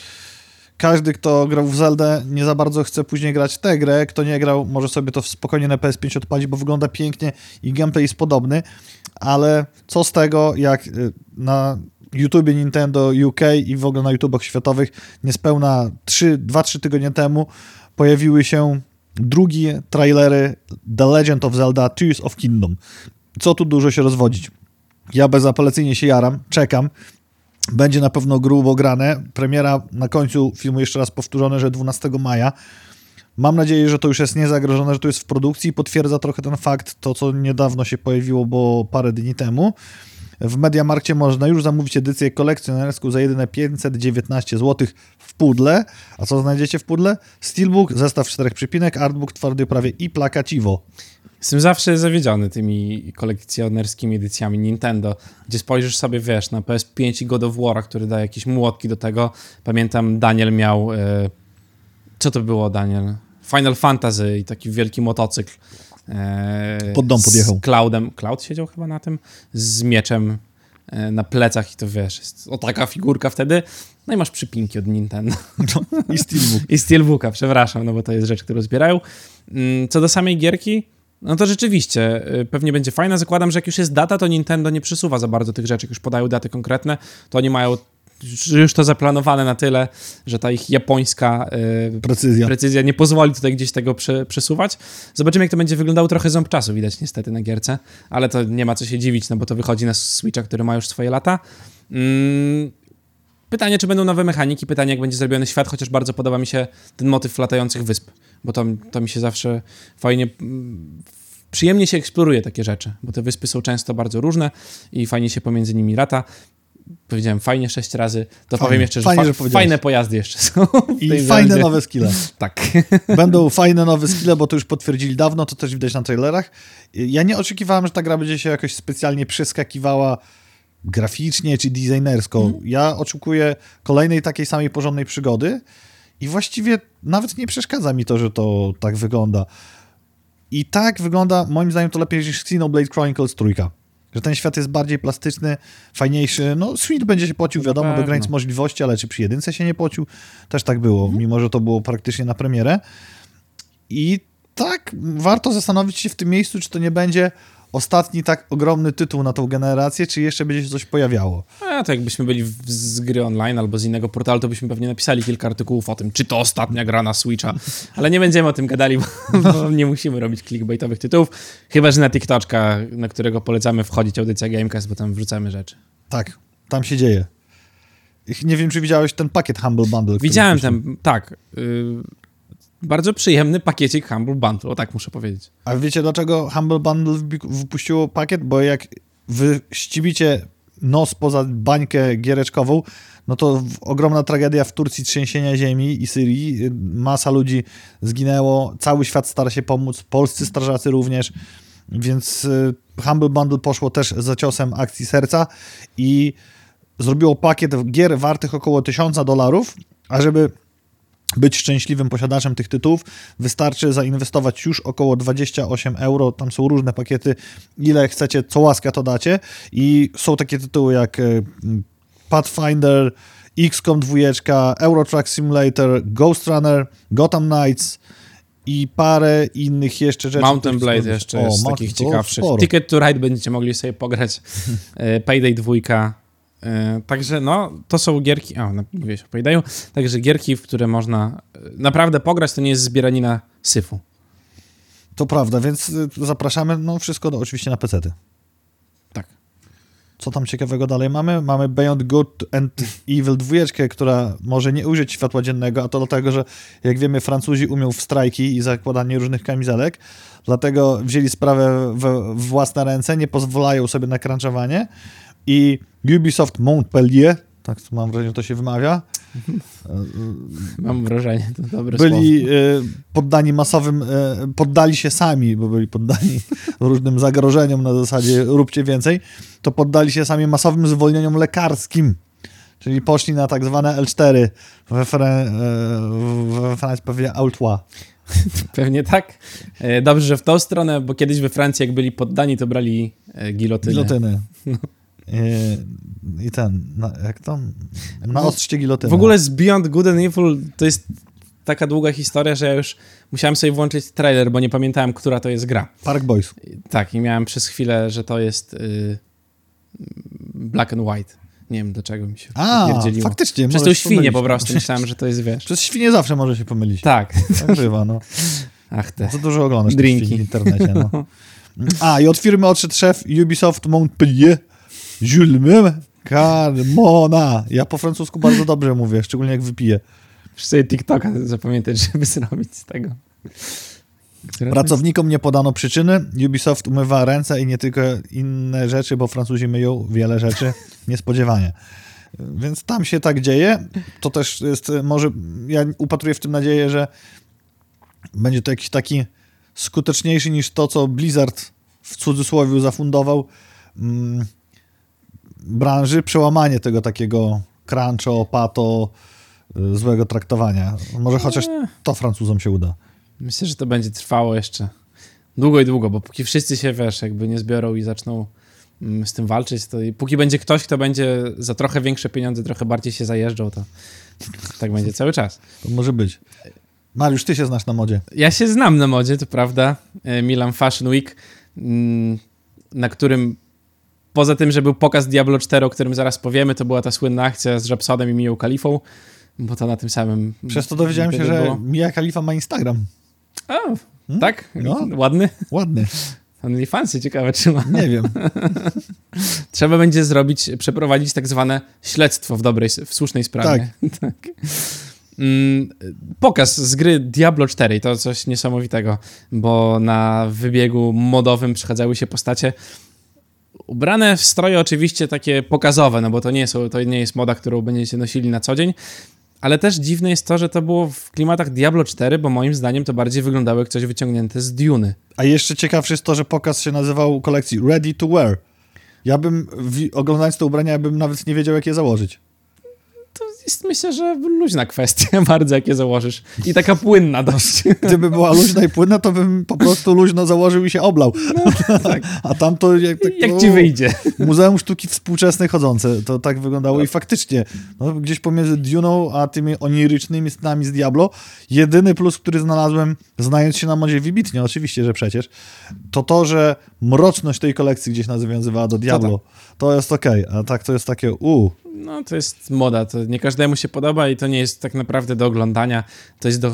każdy, kto grał w Zeldę, nie za bardzo chce później grać tę grę. Kto nie grał, może sobie to spokojnie na PS5 odpalić, bo wygląda pięknie i gameplay jest podobny, ale co z tego, jak y, na YouTubie Nintendo UK i w ogóle na YouTubach światowych niespełna 2-3 tygodnie temu pojawiły się drugie trailery The Legend of Zelda Tears of Kingdom. Co tu dużo się rozwodzić? Ja bezapelacyjnie się jaram, czekam. Będzie na pewno grubo grane. Premiera na końcu filmu, jeszcze raz powtórzone, że 12 maja. Mam nadzieję, że to już jest niezagrożone, że to jest w produkcji. Potwierdza trochę ten fakt, to co niedawno się pojawiło, bo parę dni temu. W Mediamarkcie można już zamówić edycję kolekcjonerską za jedyne 519 zł w pudle. A co znajdziecie w pudle? Steelbook, zestaw czterech przypinek, artbook twardy prawie i plakaciwo. Jestem zawsze zawiedziony tymi kolekcjonerskimi edycjami Nintendo, gdzie spojrzysz sobie, wiesz, na PS5 i God of War, który daje jakieś młotki do tego. Pamiętam, Daniel miał... E, co to było, Daniel? Final Fantasy i taki wielki motocykl. E, Pod dom podjechał. Z Cloudem. Cloud siedział chyba na tym? Z mieczem e, na plecach i to wiesz, jest o taka figurka wtedy. No i masz przypinki od Nintendo. No, I Steelbook. I Steelbooka, przepraszam, no bo to jest rzecz, którą zbierają. Mm, co do samej gierki, no to rzeczywiście, y, pewnie będzie fajne. Zakładam, że jak już jest data, to Nintendo nie przesuwa za bardzo tych rzeczy. Jak już podają daty konkretne, to oni mają już to zaplanowane na tyle, że ta ich japońska yy, precyzja. precyzja nie pozwoli tutaj gdzieś tego prze, przesuwać. Zobaczymy, jak to będzie wyglądało. Trochę ząb czasu widać niestety na gierce, ale to nie ma co się dziwić, no bo to wychodzi na Switcha, który ma już swoje lata. Mm, pytanie, czy będą nowe mechaniki, pytanie, jak będzie zrobiony świat, chociaż bardzo podoba mi się ten motyw latających wysp bo to, to mi się zawsze fajnie, przyjemnie się eksploruje takie rzeczy, bo te wyspy są często bardzo różne i fajnie się pomiędzy nimi lata. Powiedziałem fajnie sześć razy, to fajnie, powiem jeszcze, że, fajnie, fa że fajne pojazdy jeszcze są. I fajne nowe skille. Tak. Będą fajne nowe skille, bo to już potwierdzili dawno, to też widać na trailerach. Ja nie oczekiwałem, że ta gra będzie się jakoś specjalnie przeskakiwała graficznie czy designersko. Mm. Ja oczekuję kolejnej takiej samej porządnej przygody, i właściwie nawet nie przeszkadza mi to, że to tak wygląda. I tak wygląda, moim zdaniem, to lepiej niż Xenoblade Chronicles trójka. Że ten świat jest bardziej plastyczny, fajniejszy. No, Sweet będzie się pocił, wiadomo, do granic możliwości, ale czy przy jedynce się nie pocił? Też tak było, mhm. mimo że to było praktycznie na premierę. I tak, warto zastanowić się w tym miejscu, czy to nie będzie ostatni tak ogromny tytuł na tą generację, czy jeszcze będzie się coś pojawiało? A to jakbyśmy byli z gry online albo z innego portalu, to byśmy pewnie napisali kilka artykułów o tym, czy to ostatnia gra na Switcha. Ale nie będziemy o tym gadali, bo, bo nie musimy robić clickbaitowych tytułów. Chyba, że na TikToczka, na którego polecamy wchodzić audycja Gamecast, bo tam wrzucamy rzeczy. Tak, tam się dzieje. Nie wiem, czy widziałeś ten pakiet Humble Bundle. Widziałem ten, tak. Y, bardzo przyjemny pakiecik Humble Bundle, o tak muszę powiedzieć. A wiecie dlaczego Humble Bundle wypuściło pakiet? Bo jak wy ścibicie nos poza bańkę giereczkową, no to ogromna tragedia w Turcji, trzęsienia ziemi i Syrii. Masa ludzi zginęło, cały świat stara się pomóc, polscy strażacy również, więc y, Humble Bundle poszło też za ciosem akcji serca i zrobiło pakiet gier wartych około 1000 dolarów, a żeby być szczęśliwym posiadaczem tych tytułów, wystarczy zainwestować już około 28 euro. Tam są różne pakiety, ile chcecie, co łaska to dacie. I są takie tytuły jak e, Pathfinder, XCOM 2, Euro Truck Simulator, Ghost Runner, Gotham Knights i parę innych jeszcze rzeczy. Mountain Blade jeszcze o, jest z takich ciekawszych. Ticket to Ride będziecie mogli sobie pograć. E, Payday 2 E, także no, to są gierki, o, no, mówię się opowiadają, także gierki, w które można e, naprawdę pograć, to nie jest zbieranina syfu. To prawda, więc e, zapraszamy, no wszystko do, oczywiście na PC. Tak. Co tam ciekawego dalej mamy? Mamy Beyond Good and Evil 2, która może nie ujrzeć światła dziennego, a to dlatego, że jak wiemy Francuzi umią w strajki i zakładanie różnych kamizelek, dlatego wzięli sprawę w, w własne ręce, nie pozwalają sobie na crunchowanie i Ubisoft Montpellier, tak mam wrażenie, że to się wymawia. Mam wrażenie, to dobre Byli słowo. E, poddani masowym, e, poddali się sami, bo byli poddani różnym zagrożeniom na zasadzie róbcie więcej, to poddali się sami masowym zwolnieniom lekarskim. Czyli poszli na tak zwane L4 we, Fran e, we Francji pewnie Altois. Pewnie tak. Dobrze, że w tą stronę, bo kiedyś we Francji jak byli poddani, to brali gilotynę. Gilotynę. i, i ten, na, jak to? Na ostrze gilotyny. W ogóle z Beyond Good and Evil to jest taka długa historia, że ja już musiałem sobie włączyć trailer, bo nie pamiętałem, która to jest gra. Park Boys. Tak, i miałem przez chwilę, że to jest y, Black and White. Nie wiem, dlaczego mi się A, pierdzieliło. faktycznie. Przez tą świnię pomylić. po prostu myślałem, że to jest, wiesz. Przez świnię zawsze może się pomylić. Tak. Tak bywa, no. Ach te. Za dużo oglądasz Drinki. w internecie, no. A, i od firmy odszedł szef Ubisoft Montpellier, Jules Carmona. Ja po francusku bardzo dobrze mówię, szczególnie jak wypiję. Muszę sobie TikToka zapamiętać, żeby zrobić z tego. Która Pracownikom nie podano przyczyny. Ubisoft umywa ręce i nie tylko inne rzeczy, bo Francuzi myją wiele rzeczy niespodziewanie. Więc tam się tak dzieje. To też jest, może ja upatruję w tym nadzieję, że będzie to jakiś taki skuteczniejszy niż to, co Blizzard w cudzysłowie zafundował mm, branży, przełamanie tego takiego cruncho, pato, y, złego traktowania. Może chociaż Eee. to Francuzom się uda. Myślę, że to będzie trwało jeszcze długo i długo, bo póki wszyscy się, wiesz, jakby nie zbiorą i zaczną mm, z tym walczyć, to i póki będzie ktoś, kto będzie za trochę większe pieniądze, trochę bardziej się zajeżdżał, to tak będzie cały czas. To może być. Mariusz, ty się znasz na modzie. Ja się znam na modzie, to prawda. E, Milan Fashion Week, mm, na którym poza tym, że był pokaz Diablo 4, o którym zaraz powiemy, to była ta słynna akcja z Rapsodem i Miją Kalifą, bo to na tym samym... Przez to dowiedziałem się, że było. Mia Khalifa ma Instagram. O, tak? No. Ładny? Ładny. OnlyFansy, ciekawe czy ma. Nie wiem. Trzeba będzie zrobić, przeprowadzić tak zwane śledztwo w dobrej, w słusznej sprawie. Tak. Mm, Pokaz z gry Diablo 4 to coś niesamowitego, bo na wybiegu modowym przechadzały się postacie ubrane w stroje oczywiście takie pokazowe, no bo to nie, są, to nie jest moda, którą będziecie nosili na co dzień, ale też dziwne jest to, że to było w klimatach Diablo 4, bo moim zdaniem to bardziej wyglądało jak coś wyciągnięte z Duny. A jeszcze ciekawsze jest to, że pokaz się nazywał kolekcji Ready to Wear. Ja bym, oglądając te ubrania, ja bym nawet nie wiedział, jak je założyć. Jest myślę, że luźna kwestia bardzo, jak je założysz. I taka płynna dość. Gdyby była luźna i płynna, to bym po prostu luźno założył i się oblał. tak. A tam to jak, tak, Jak ci wyjdzie. Muzeum Sztuki Współczesnej chodzące, to tak wyglądało i faktycznie, no, gdzieś pomiędzy Duną a tymi onirycznymi snami z Diablo, jedyny plus, który znalazłem, znając się na modzie wybitnie, oczywiście, że przecież, to to, że mroczność tej kolekcji gdzieś nawiązywała do Diablo. To jest okej, a tak to jest takie u. No, to jest moda, to nie każdemu się podoba i to nie jest tak naprawdę do oglądania. To jest do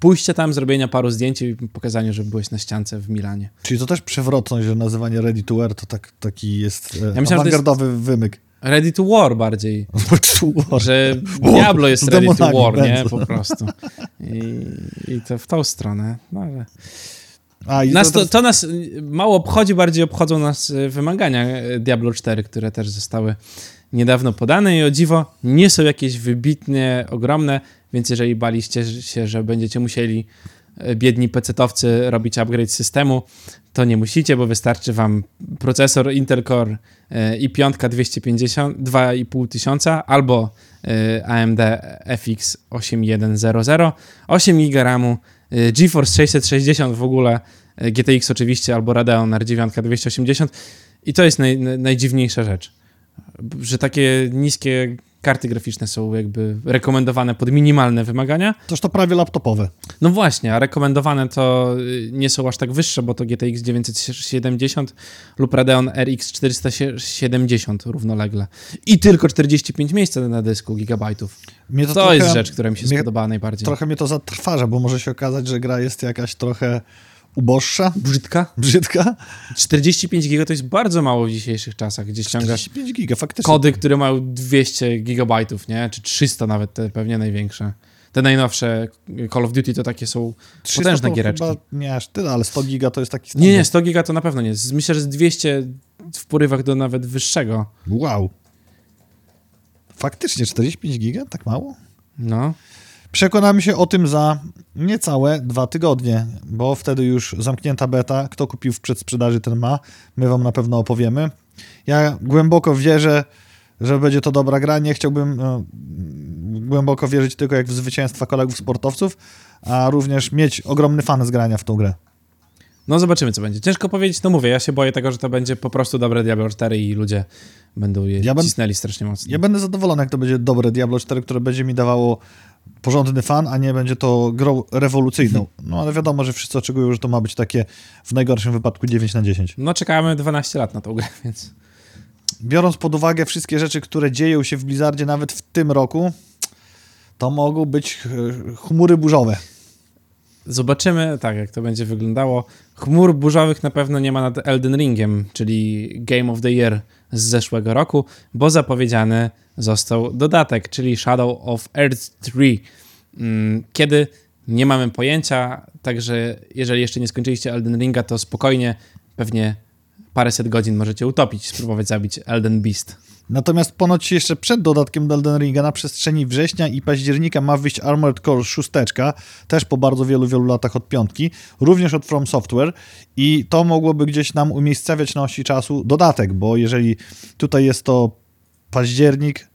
pójścia tam, zrobienia paru zdjęć i pokazania, że byłeś na ściance w Milanie. Czyli to też przewrotność, że nazywanie Ready to Wear to tak, taki jest e, myślałem, że to jest- awangardowy wymyk. Ready to war bardziej. War. Że. Diablo jest ready to war, nie? Po prostu. I, I to w tą stronę. No, ale... A, Nas to, to, nas mało obchodzi, bardziej obchodzą nas y, wymagania y, Diablo 4, które też zostały niedawno podane. I o dziwo nie są jakieś wybitnie ogromne, więc jeżeli baliście się, że będziecie musieli y, biedni pecetowcy robić upgrade systemu, to nie musicie, bo wystarczy wam procesor Intel Core y, i5 250, 2,5 tysiąca albo AMD FX 8100, 8 GB RAMu, GeForce 660 w ogóle, y, GTX oczywiście, albo Radeon R9 280 i to jest naj, najdziwniejsza rzecz, że takie niskie karty graficzne są jakby rekomendowane pod minimalne wymagania. Toż to prawie laptopowe. No właśnie, a rekomendowane to y, nie są aż tak wyższe, bo to GTX 970 lub Radeon RX 470 równolegle. I tylko 45 miejsca na dysku gigabajtów. Mnie To, trochę- jest rzecz, która mi się mnie- spodobała najbardziej. Trochę mnie to zatrważa, bo może się okazać, że gra jest jakaś trochę uboższa, Brzydka? brzydka. 45 giga to jest bardzo mało w dzisiejszych czasach, gdzie ściągasz 45 giga, faktycznie. kody, które mają 200 gigabajtów, nie? Czy 300 nawet, te pewnie największe. Te najnowsze Call of Duty to takie są 300 potężne giereczki. Chyba nie aż tyle, ale 100 giga to jest taki Nie, standard. nie, 100 giga to na pewno nie. Myślę, że z 200 w porywach do nawet wyższego. Wow. Faktycznie 45 giga? Tak mało? No. Przekonamy się o tym za niecałe dwa tygodnie, bo wtedy już zamknięta beta. Kto kupił w przedsprzedaży, ten ma. My wam na pewno opowiemy. Ja głęboko wierzę, że będzie to dobra gra. Nie chciałbym no, głęboko wierzyć tylko jak w zwycięstwa kolegów sportowców, a również mieć ogromny fan z grania w tą grę. No zobaczymy, co będzie. Ciężko powiedzieć, no mówię, ja się boję tego, że to będzie po prostu dobre Diablo 4 i ludzie będą je Ja ben- cisnęli strasznie mocno. Ja będę zadowolony, jak to będzie dobre Diablo 4, które będzie mi dawało porządny fan, a nie będzie to grą rewolucyjną. No ale wiadomo, że wszyscy oczekują, że to ma być takie w najgorszym wypadku 9 na 10. No czekamy 12 lat na tą grę, więc... Biorąc pod uwagę wszystkie rzeczy, które dzieją się w Blizzardzie nawet w tym roku, to mogą być e, chmury burzowe. Zobaczymy, tak, jak to będzie wyglądało. Chmur burzowych na pewno nie ma nad Elden Ringiem, czyli Game of the Year z zeszłego roku, bo zapowiedziany został dodatek, czyli Shadow of Earth 3. Mm, Kiedy? Nie mamy pojęcia, także jeżeli jeszcze nie skończyliście Elden Ringa, to spokojnie, pewnie paręset godzin możecie utopić, spróbować zabić Elden Beast. Natomiast ponoć jeszcze przed dodatkiem do Elden Ringa na przestrzeni września i października ma wyjść Armored Core 6, też po bardzo wielu, wielu latach od piątki, również od From Software i to mogłoby gdzieś nam umiejscawiać na osi czasu dodatek, bo jeżeli tutaj jest to październik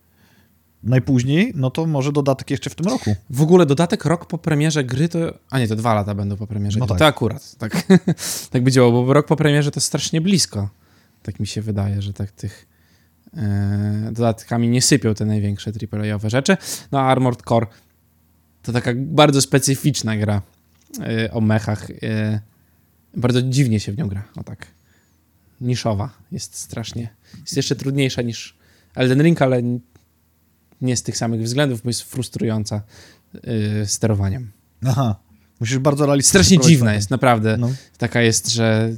najpóźniej, no to może dodatek jeszcze w tym roku. W ogóle dodatek rok po premierze gry to... A nie, to dwa lata będą po premierze No gry. tak. To akurat, tak, tak by działało, bo rok po premierze to strasznie blisko. Tak mi się wydaje, że tak tych e, dodatkami nie sypią te największe AAA-owe rzeczy. No a Armored Core to taka bardzo specyficzna gra e, o mechach. E, bardzo dziwnie się w nią gra, o tak. Niszowa. Jest strasznie... Jest jeszcze trudniejsza niż Elden Ring, ale nie z tych samych względów, bo jest frustrująca y, sterowaniem. Aha. Musisz bardzo realistycznie Strasznie dziwna jest, naprawdę. No. Taka jest, że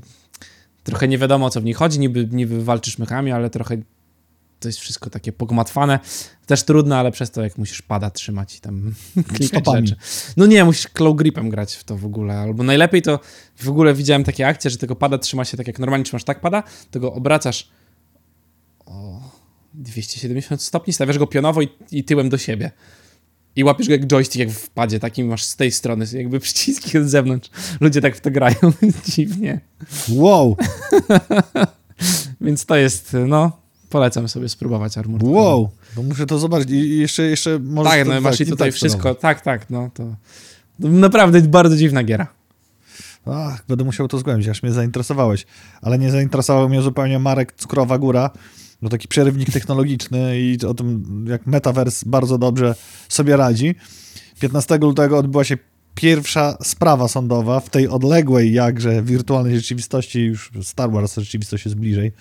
trochę nie wiadomo o co w niej chodzi, niby, niby walczysz mechami, ale trochę to jest wszystko takie pogmatwane. Też trudne, ale przez to jak musisz pada trzymać i tam klikać Stopami. rzeczy. No nie, musisz claw gripem grać w to w ogóle, albo najlepiej to w ogóle widziałem takie akcje, że tego pada trzyma się tak jak normalnie trzymasz tak pada, to go obracasz o 270 stopni, stawiasz go pionowo i, i tyłem do siebie. I łapiesz go jak joystick, jak w padzie, takim masz z tej strony, jakby przyciski od zewnątrz. Ludzie tak w to grają, dziwnie. Wow, Więc to jest, no, polecam sobie spróbować Armored wow. To muszę to zobaczyć i jeszcze, jeszcze może... Tak, no masz i tutaj wszystko, tak, tak, no to, to naprawdę bardzo dziwna giera. Ach, będę musiał to zgłębić, aż mnie zainteresowałeś. Ale nie zainteresował mnie zupełnie Marek Cukrowa Góra, bo taki przerywnik technologiczny i o tym, jak Metaverse bardzo dobrze sobie radzi. 15 lutego odbyła się pierwsza sprawa sądowa w tej odległej jakże wirtualnej rzeczywistości, już Star Wars rzeczywistość jest bliżej,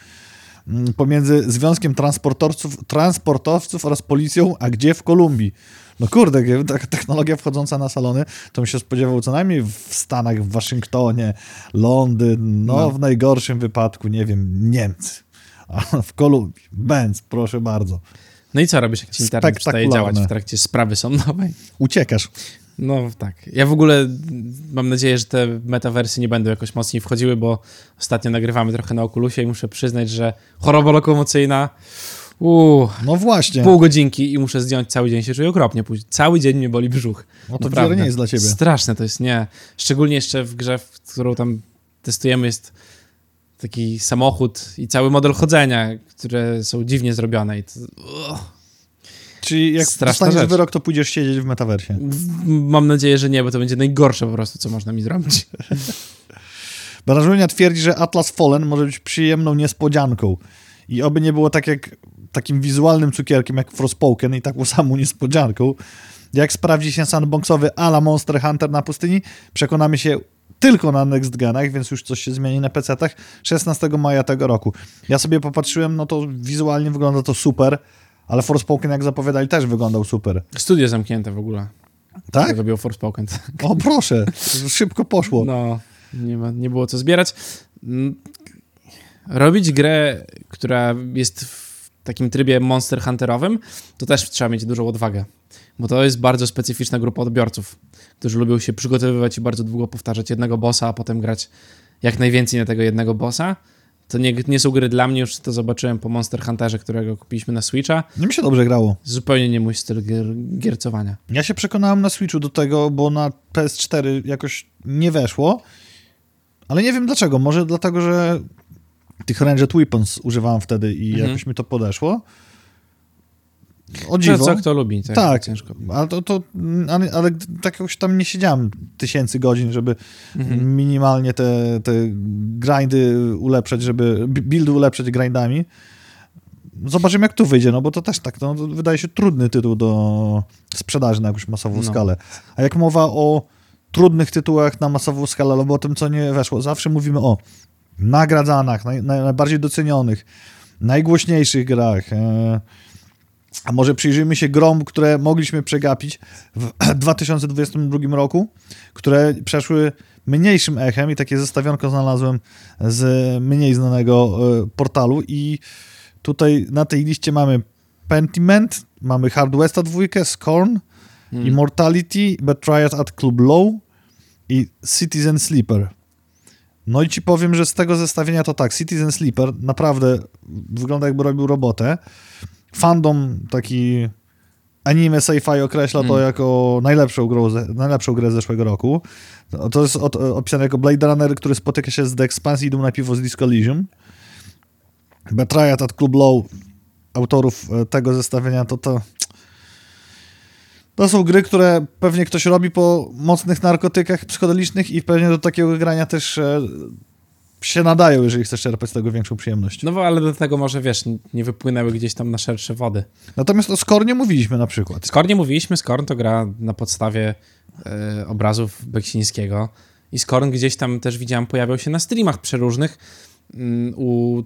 mm, pomiędzy Związkiem Transportowców, Transportowców oraz policją, a gdzie w Kolumbii. No kurde, taka technologia wchodząca na salony, to bym się spodziewał co najmniej w Stanach, w Waszyngtonie, Londyn, no, No. w najgorszym wypadku, nie wiem, Niemcy. A w Kolumbii, Benz, proszę bardzo. No i co robisz, jak ci internet przestaje działać w trakcie sprawy sądowej? Uciekasz. No tak. Ja w ogóle mam nadzieję, że te metawersy nie będą jakoś mocniej wchodziły, bo ostatnio nagrywamy trochę na Oculusie i muszę przyznać, że choroba lokomocyjna uuu, No właśnie. pół godzinki i muszę zdjąć cały dzień, się czuję okropnie później. Cały dzień mnie boli brzuch. No to wiele nie jest dla ciebie. Straszne to jest, nie. Szczególnie jeszcze w grze, w którą tam testujemy jest taki samochód i cały model chodzenia, które są dziwnie zrobione i to, uch. Czyli jak dostaniesz rzecz. wyrok, to pójdziesz siedzieć w metaversie. Mam nadzieję, że nie, bo to będzie najgorsze po prostu, co można mi zrobić. Branżunia twierdzi, że Atlas Fallen może być przyjemną niespodzianką. I oby nie było tak jak takim wizualnym cukierkiem jak Frostpoken i taką samą niespodzianką. Jak sprawdzi się sandboxowy ala Monster Hunter na pustyni, przekonamy się tylko na next genach, więc już coś się zmieni na PC-tach 16 maja tego roku. Ja sobie popatrzyłem, no to wizualnie wygląda to super, ale Forspoken jak zapowiadali też wyglądał super. Studio zamknięte w ogóle. Tak? Robił Forspoken. O proszę, szybko poszło. No, nie, ma, nie było co zbierać. Mm, Robić grę, która jest w takim trybie Monster Hunterowym, to też trzeba mieć dużą odwagę. Bo to jest bardzo specyficzna grupa odbiorców, którzy lubią się przygotowywać i bardzo długo powtarzać jednego bossa, a potem grać jak najwięcej na tego jednego bossa. To nie, nie są gry dla mnie, już to zobaczyłem po Monster Hunterze, którego kupiliśmy na Switcha. Nie mi się dobrze grało. Zupełnie nie mój styl gier, giercowania. Ja się przekonałem na Switchu do tego, bo na PS4 jakoś nie weszło, ale nie wiem dlaczego. Może dlatego, że tych Ranged Weapons używałem wtedy i Mhm. jakoś mi to podeszło. O dziwo. Co, kto lubi, tak, Tak. ciężko. Ale, to, to, ale, ale tak jakoś tam nie siedziałem tysięcy godzin, żeby Mhm. minimalnie te, te grindy ulepszać, żeby buildy ulepszać grindami. Zobaczymy, jak tu wyjdzie, no bo to też tak, no, to wydaje się trudny tytuł do sprzedaży na jakąś masową No. skalę. A jak mowa o trudnych tytułach na masową skalę, albo o tym, co nie weszło, zawsze mówimy o nagradzanych, naj, najbardziej docenionych, najgłośniejszych grach. E, a może przyjrzyjmy się grom, które mogliśmy przegapić w 2022 roku, które przeszły mniejszym echem i takie zestawionko znalazłem z mniej znanego e, portalu i tutaj na tej liście mamy Pentiment, mamy Hard Westa 2, Scorn, Hmm. Immortality, Betrayed at Club Low i Citizen Sleeper. No i ci powiem, że z tego zestawienia to tak, Citizen Sleeper naprawdę wygląda jakby robił robotę. Fandom taki anime sci-fi określa to Mm. jako najlepszą, grę, ze- najlepszą grę z zeszłego roku. To- jest od, opisane jako Blade Runner, który spotyka się z The Expanse i idą na piwo z Disco Elysium. Betrayed at Club Low autorów e, tego zestawienia to to to są gry, które pewnie ktoś robi po mocnych narkotykach psychodelicznych i pewnie do takiego grania też e, się nadają, jeżeli chcesz czerpać z tego większą przyjemność. No bo ale do tego może, wiesz, nie wypłynęły gdzieś tam na szersze wody. Natomiast o Score nie mówiliśmy na przykład. Skorn nie mówiliśmy, Skorn to gra na podstawie e, obrazów Beksińskiego i Skorn gdzieś tam też widziałem pojawiał się na streamach przeróżnych mm, u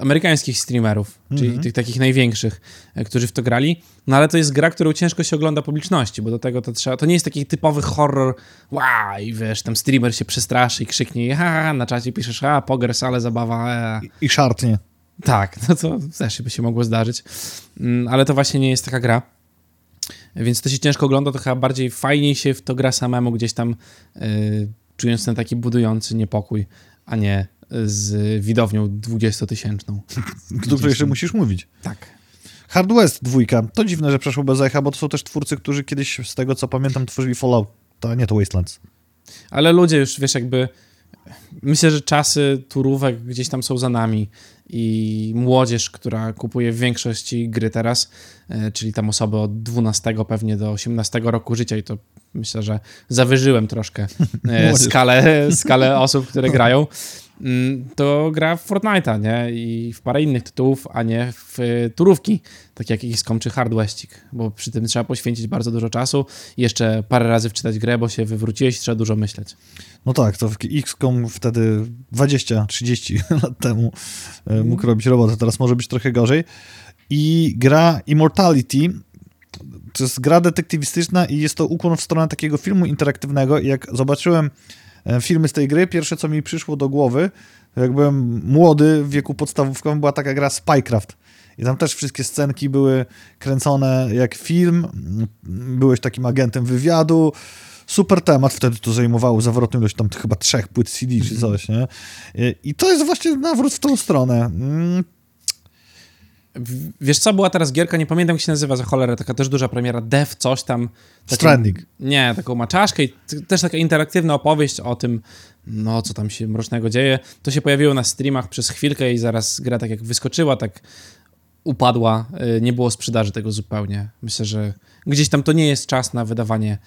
amerykańskich streamerów, czyli Mhm. tych takich największych, e, którzy w to grali. No ale to jest gra, którą ciężko się ogląda publiczności, bo do tego to trzeba, to nie jest taki typowy horror, wow, i wiesz, tam streamer się przestraszy i krzyknie, i ha, ha, ha, na czacie piszesz, a, pogers, ale zabawa, e. I szartnie. Tak, no to też by się mogło zdarzyć. Mm, Ale to właśnie nie jest taka gra. Więc to się ciężko ogląda, to chyba bardziej fajniej się w to gra samemu gdzieś tam y, czując ten taki budujący niepokój, a nie z widownią 20-tysięczną. Do której jeszcze musisz mówić. Tak. Hard West dwójka. To dziwne, że przeszło bez echa, bo to są też twórcy, którzy kiedyś, z tego co pamiętam, tworzyli Fallout. To nie to Wastelands. Ale ludzie już, wiesz, jakby myślę, że czasy turówek gdzieś tam są za nami i młodzież, która kupuje w większości gry teraz, e, czyli tam osoby od 12 pewnie do 18 roku życia i to myślę, że zawyżyłem troszkę e, skalę, skalę osób, które grają, to gra w Fortnite'a, nie? I w parę innych tytułów, a nie w e, turówki, tak jak XCOM czy Hard Westik, bo przy tym trzeba poświęcić bardzo dużo czasu i jeszcze parę razy wczytać grę, bo się wywróciłeś i trzeba dużo myśleć. No tak, to XCOM wtedy 20-30 lat temu e, mógł robić robotę, teraz może być trochę gorzej. I gra Immortality to jest gra detektywistyczna i jest to ukłon w stronę takiego filmu interaktywnego i jak zobaczyłem filmy z tej gry, pierwsze co mi przyszło do głowy, jak byłem młody w wieku podstawówkowym, była taka gra Spycraft. I tam też wszystkie scenki były kręcone jak film. Byłeś takim agentem wywiadu. Super temat, wtedy to zajmowało zawrotną ilość tam chyba trzech płyt CD czy coś, nie? I- I to jest właśnie nawrót w tą stronę. Wiesz co, była teraz gierka, nie pamiętam jak się nazywa za cholerę, taka też duża premiera, Dev, coś tam. Stranding. Nie, taką maczaszkę i też taka interaktywna opowieść o tym, no co tam się mrocznego dzieje. To się pojawiło na streamach przez chwilkę i zaraz gra tak jak wyskoczyła, tak upadła, y, nie było sprzedaży tego zupełnie. Myślę, że gdzieś tam to nie jest czas na wydawanie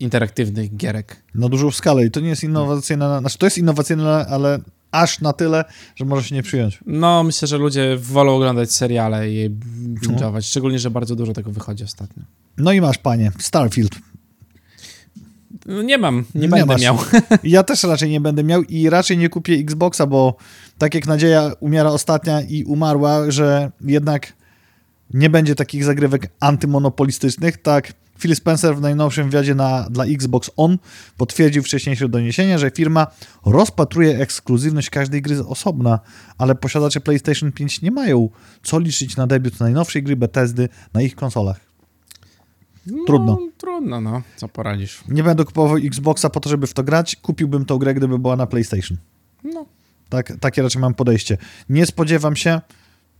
interaktywnych gierek. Na dużą skalę i to nie jest innowacyjne, znaczy to jest innowacyjne, ale aż na tyle, że może się nie przyjąć. No, myślę, że ludzie wolą oglądać seriale i je binge'ować, szczególnie, że bardzo dużo tego wychodzi ostatnio. No i masz, panie, Starfield. No, nie mam, nie, Nie będę masz. miał. Ja też raczej nie będę miał i raczej nie kupię Xboxa, bo tak jak nadzieja umiera ostatnia i umarła, że jednak nie będzie takich zagrywek antymonopolistycznych, tak Phil Spencer w najnowszym wywiadzie na, dla Xbox On potwierdził wcześniejsze doniesienia, że firma rozpatruje ekskluzywność każdej gry z osobna, ale posiadacze PlayStation 5 nie mają co liczyć na debiut najnowszej gry Bethesdy na ich konsolach. Trudno. No, trudno, no. Co poradzisz? Nie będę kupował Xboxa po to, żeby w to grać, kupiłbym tą grę, gdyby była na PlayStation. No. Tak, takie raczej mam podejście. Nie spodziewam się,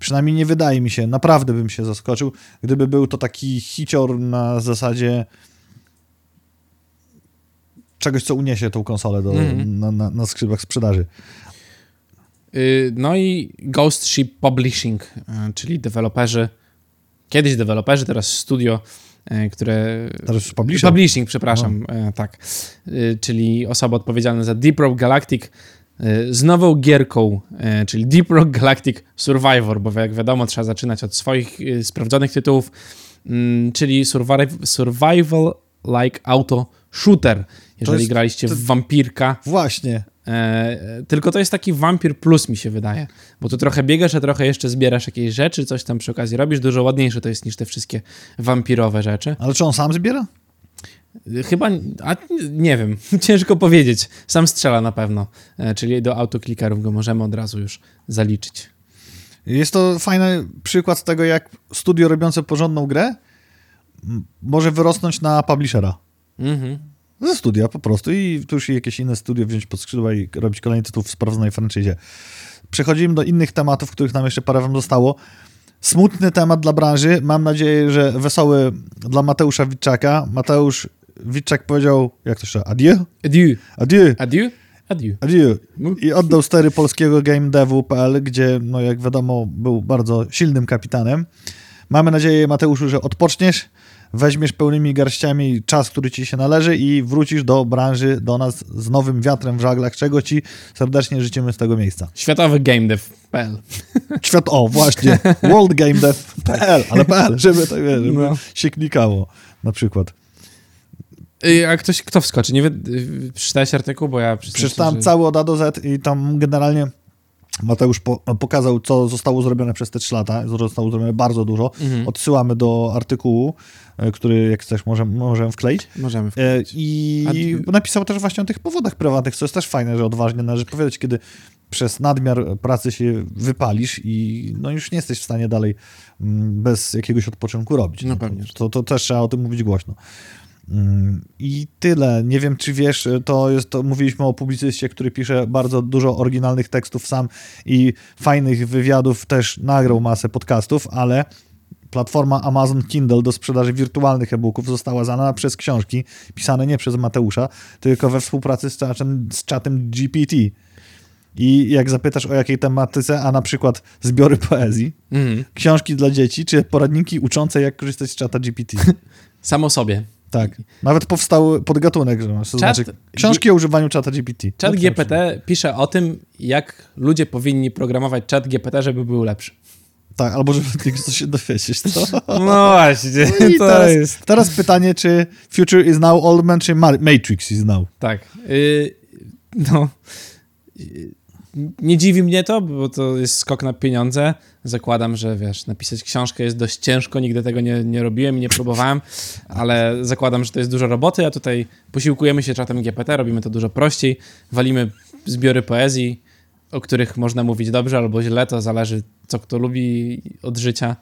przynajmniej nie wydaje mi się, naprawdę bym się zaskoczył, gdyby był to taki hicior na zasadzie czegoś, co uniesie tą konsolę do, Mhm. na, na, na skrzydłach sprzedaży. Y, No i Ghost Ship Publishing, y, czyli deweloperzy kiedyś deweloperzy, teraz studio, e, które... Teraz publisher. Publishing, przepraszam, e, tak. Czyli osoba odpowiedzialna za Deep Rock Galactic z nową gierką, e, czyli Deep Rock Galactic Survivor, bo jak wiadomo trzeba zaczynać od swoich e, sprawdzonych tytułów, mm, czyli survival, like auto shooter. Jeżeli jest- graliście to- w Wampirka, Właśnie. E, tylko to jest taki Vampir Plus, mi się wydaje. Bo tu trochę biegasz, a trochę jeszcze zbierasz jakieś rzeczy, coś tam przy okazji robisz. Dużo ładniejsze to jest niż te wszystkie wampirowe rzeczy. Ale czy on sam zbiera? Chyba, a nie wiem, ciężko powiedzieć. Sam strzela na pewno. E, czyli do autoklikerów go możemy od razu już zaliczyć. Jest to fajny przykład tego, jak studio robiące porządną grę może wyrosnąć na publishera. Mhm. Ze studia po prostu i tu już jakieś inne studio wziąć pod skrzydła i robić kolejny tytuł w sprawdzonej franczyzie. Przechodzimy do innych tematów, których nam jeszcze parę wam zostało. Smutny temat dla branży. Mam nadzieję, że wesoły dla Mateusza Witczaka. Mateusz Witczak powiedział, jak to się, adieu? Adieu. Adieu, Adieu. Adieu. adieu. No. I oddał stery polskiego gamedevu.pl, gdzie, no jak wiadomo, był bardzo silnym kapitanem. Mamy nadzieję, Mateuszu, że odpoczniesz, weźmiesz pełnymi garściami czas, który ci się należy i wrócisz do branży, do nas z nowym wiatrem w żaglach, czego ci serdecznie życzymy z tego miejsca. Światowy GameDev.pl Świat, o właśnie, worldgamedev.pl, ale PL, żeby tak wiesz, żeby No. się klikało na przykład. Y, A ktoś, kto wskoczy? Nie wiem, y, przeczytałeś artykuł, bo ja Przeczytałem szczerze- cały od A do Z i tam generalnie Mateusz po, pokazał, co zostało zrobione przez te trzy lata. Zostało zrobione bardzo dużo. Mhm. Odsyłamy do artykułu, e, który jak chcesz możemy, możemy wkleić. Możemy E, wkleić. I A- napisał też właśnie o tych powodach prywatnych, co jest też fajne, że odważnie należy powiedzieć, kiedy przez nadmiar pracy się wypalisz i no już nie jesteś w stanie dalej mm, bez jakiegoś odpoczynku robić. No to, pewnie, że to, to też trzeba o tym mówić głośno. Mm, I tyle. Nie wiem, czy wiesz, to jest, to mówiliśmy o publicyście, który pisze bardzo dużo oryginalnych tekstów sam i fajnych wywiadów, też nagrał masę podcastów, ale platforma Amazon Kindle do sprzedaży wirtualnych e-booków została zanana przez książki, pisane nie przez Mateusza, tylko we współpracy z czatem, z czatem GPT. I jak zapytasz o jakiej tematyce, a na przykład zbiory poezji, Mhm. książki dla dzieci, czy poradniki uczące, jak korzystać z czata GPT. Samo sobie. Tak. Nawet powstał podgatunek, że masz, to Czat- znaczy książki o używaniu czata GPT. Chat No, GPT pisze o tym, jak ludzie powinni programować chat GPT, żeby był lepszy. Tak, albo żeby coś się dowiedzieć. To. No właśnie, No to teraz, jest... teraz pytanie, czy Future is now old man, czy Ma- Matrix is now? Tak. Y, no... Y, Nie dziwi mnie to, bo to jest skok na pieniądze. Zakładam, że wiesz, napisać książkę jest dość ciężko, nigdy tego nie, nie robiłem i nie próbowałem, ale zakładam, że to jest dużo roboty, a tutaj posiłkujemy się czatem GPT, robimy to dużo prościej, walimy zbiory poezji, o których można mówić dobrze albo źle, to zależy co kto lubi od życia.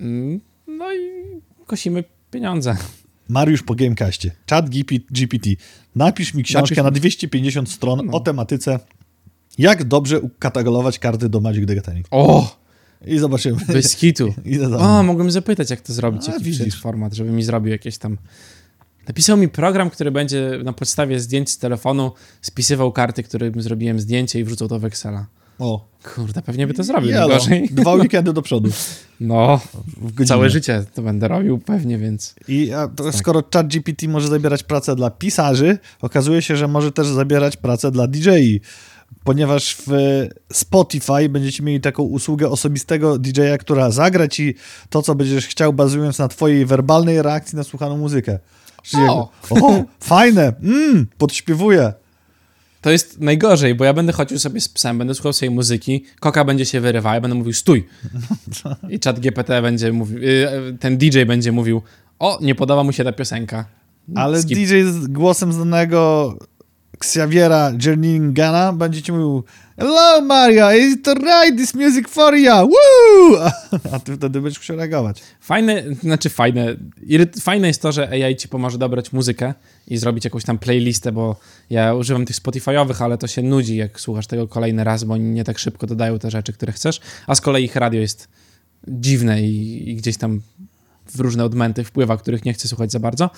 Mm, No i kosimy pieniądze. Mariusz po Gamecastie. Chat GPT. Napisz mi książkę Napisz- na 250 stron No. o tematyce jak dobrze ukatalogować karty do Magic the Gathering. O, I zobaczymy. bez kitu. Za O, mogłem zapytać, jak to zrobić, A, jaki widzisz. format, żeby mi zrobił jakieś tam... Napisał mi program, który będzie na podstawie zdjęć z telefonu spisywał karty, którym zrobiłem zdjęcie i wrzucał to w Excela. O, Kurde, pewnie by to zrobił, jelo. gorzej. Dwa weekendy do przodu. No, całe życie to będę robił pewnie, więc... I Tak. skoro ChatGPT może zabierać pracę dla pisarzy, okazuje się, że może też zabierać pracę dla DJ-i, ponieważ w Spotify będziecie mieli taką usługę osobistego DJ-a, która zagra ci to, co będziesz chciał, bazując na twojej werbalnej reakcji na słuchaną muzykę. Czyli O! jakby, o fajne, mm, podśpiewuję. To jest najgorzej, bo ja będę chodził sobie z psem, będę słuchał swojej muzyki, koka będzie się wyrywała, ja będę mówił stój. I czat GPT będzie mówił, y, ten DJ będzie mówił, o, nie podoba mu się ta piosenka. Ale Skip. DJ z głosem znanego Xaviera Jerningana będzie ci mówił Hello Mario, is it right this music for you? Woo! A, a ty wtedy będziesz musiał reagować. Fajne, znaczy fajne, fajne jest to, że AI ci pomoże dobrać muzykę i zrobić jakąś tam playlistę, bo ja używam tych Spotify'owych, ale to się nudzi, jak słuchasz tego kolejny raz, bo oni nie tak szybko dodają te rzeczy, które chcesz, a z kolei ich radio jest dziwne i, i gdzieś tam w różne odmęty wpływa, których nie chcę słuchać za bardzo,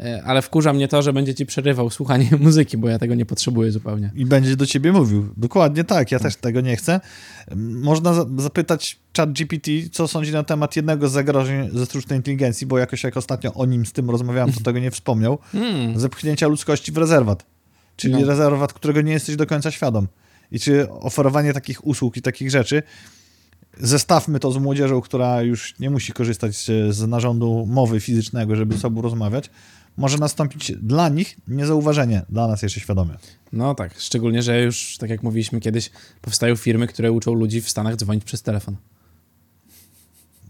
e, ale wkurza mnie to, że będzie ci przerywał słuchanie muzyki, bo ja tego nie potrzebuję zupełnie. I będzie do ciebie mówił. Dokładnie tak, ja też tego nie chcę. Można za- zapytać chat GPT, co sądzi na temat jednego z zagrożeń ze sztucznej inteligencji, bo jakoś jak ostatnio o nim z tym rozmawiałem, to tego nie wspomniał. Hmm. Zepchnięcia ludzkości w rezerwat. Czyli No. rezerwat, którego nie jesteś do końca świadom. I czy oferowanie takich usług i takich rzeczy, zestawmy to z młodzieżą, która już nie musi korzystać z, narządu mowy fizycznego, żeby ze sobą rozmawiać, może nastąpić dla nich niezauważenie, dla nas jeszcze świadomie. No tak, szczególnie, że już, tak jak mówiliśmy kiedyś, powstają firmy, które uczą ludzi w Stanach dzwonić przez telefon.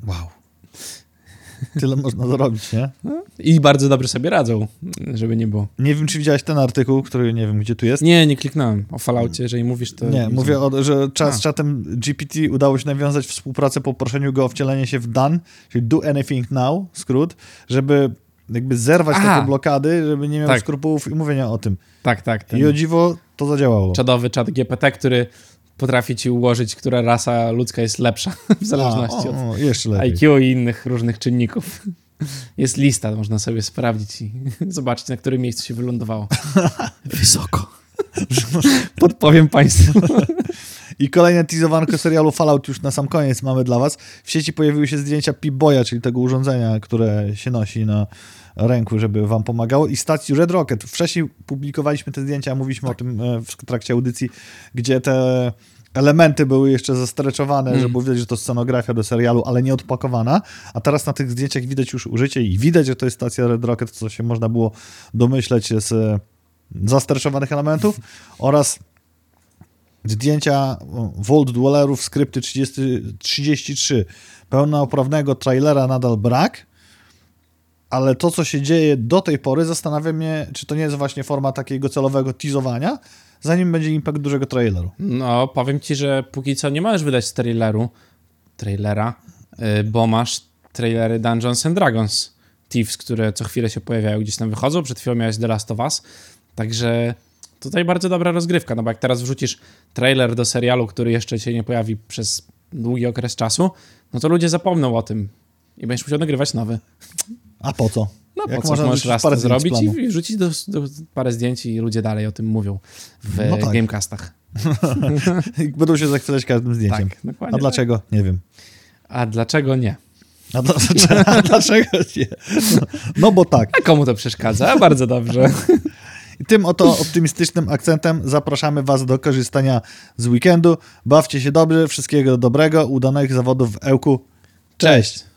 Wow. Tyle można zrobić, nie? I bardzo dobrze sobie radzą, żeby nie było. Nie wiem, czy widziałeś ten artykuł, który nie wiem, gdzie tu jest. Nie, nie kliknąłem. O Falloutie, jeżeli mówisz, to... Nie, mówię o, że czas A. z czatem GPT udało się nawiązać współpracę po proszeniu go o wcielenie się w done, czyli do anything now, skrót, żeby jakby zerwać Aha. takie blokady, żeby nie miał Tak. skrupułów i mówienia o tym. Tak, tak. Ten I o dziwo to zadziałało. czadowy czat GPT, który potrafi ci ułożyć, która rasa ludzka jest lepsza, w zależności A, od o, o, jeszcze lepiej. IQ i innych różnych czynników. Jest lista, można sobie sprawdzić i zobaczyć, na którym miejscu się wylądowało. Wysoko. Podpowiem Państwu. I kolejne teasowanko serialu Fallout już na sam koniec mamy dla was. W sieci pojawiły się zdjęcia Pip-Boya, czyli tego urządzenia, które się nosi na ręku, żeby wam pomagało i stacji Red Rocket. Wcześniej publikowaliśmy te zdjęcia, mówiliśmy o tym e, w trakcie audycji, gdzie te elementy były jeszcze zastreczowane, Mm. żeby widać, że to scenografia do serialu, ale nie odpakowana, a teraz na tych zdjęciach widać już użycie i widać, że to jest stacja Red Rocket, co się można było domyśleć z e, zastreczowanych elementów oraz zdjęcia o, Vault Dwellerów skrypty 30, 33. Pełnoprawnego trailera nadal brak, ale to, co się dzieje do tej pory, zastanawia mnie, czy to nie jest właśnie forma takiego celowego teasowania, zanim będzie impact dużego traileru. No, powiem ci, że póki co nie możesz wydać traileru, trailera, y, bo masz trailery Dungeons and Dragons Thieves, które co chwilę się pojawiają, gdzieś tam wychodzą. Przed chwilą miałeś The Last of Us, także tutaj bardzo dobra rozgrywka, no bo jak teraz wrzucisz trailer do serialu, który jeszcze się nie pojawi przez długi okres czasu, no to ludzie zapomną o tym i będziesz musiał nagrywać nowy. A po co? No Jak po co, można możesz raz parę to zrobić i, wrzucić do, do parę zdjęć i ludzie dalej o tym mówią w No tak. gamecastach. Będą się zachwycać każdym zdjęciem. Tak, dokładnie A dlaczego? Nie wiem. A dlaczego nie? A, dlaczego, a dlaczego nie? No, no bo tak. A komu to przeszkadza? Bardzo dobrze. I tym oto optymistycznym akcentem zapraszamy Was do korzystania z weekendu. Bawcie się dobrze, wszystkiego dobrego, udanych zawodów w Ełku. Cześć!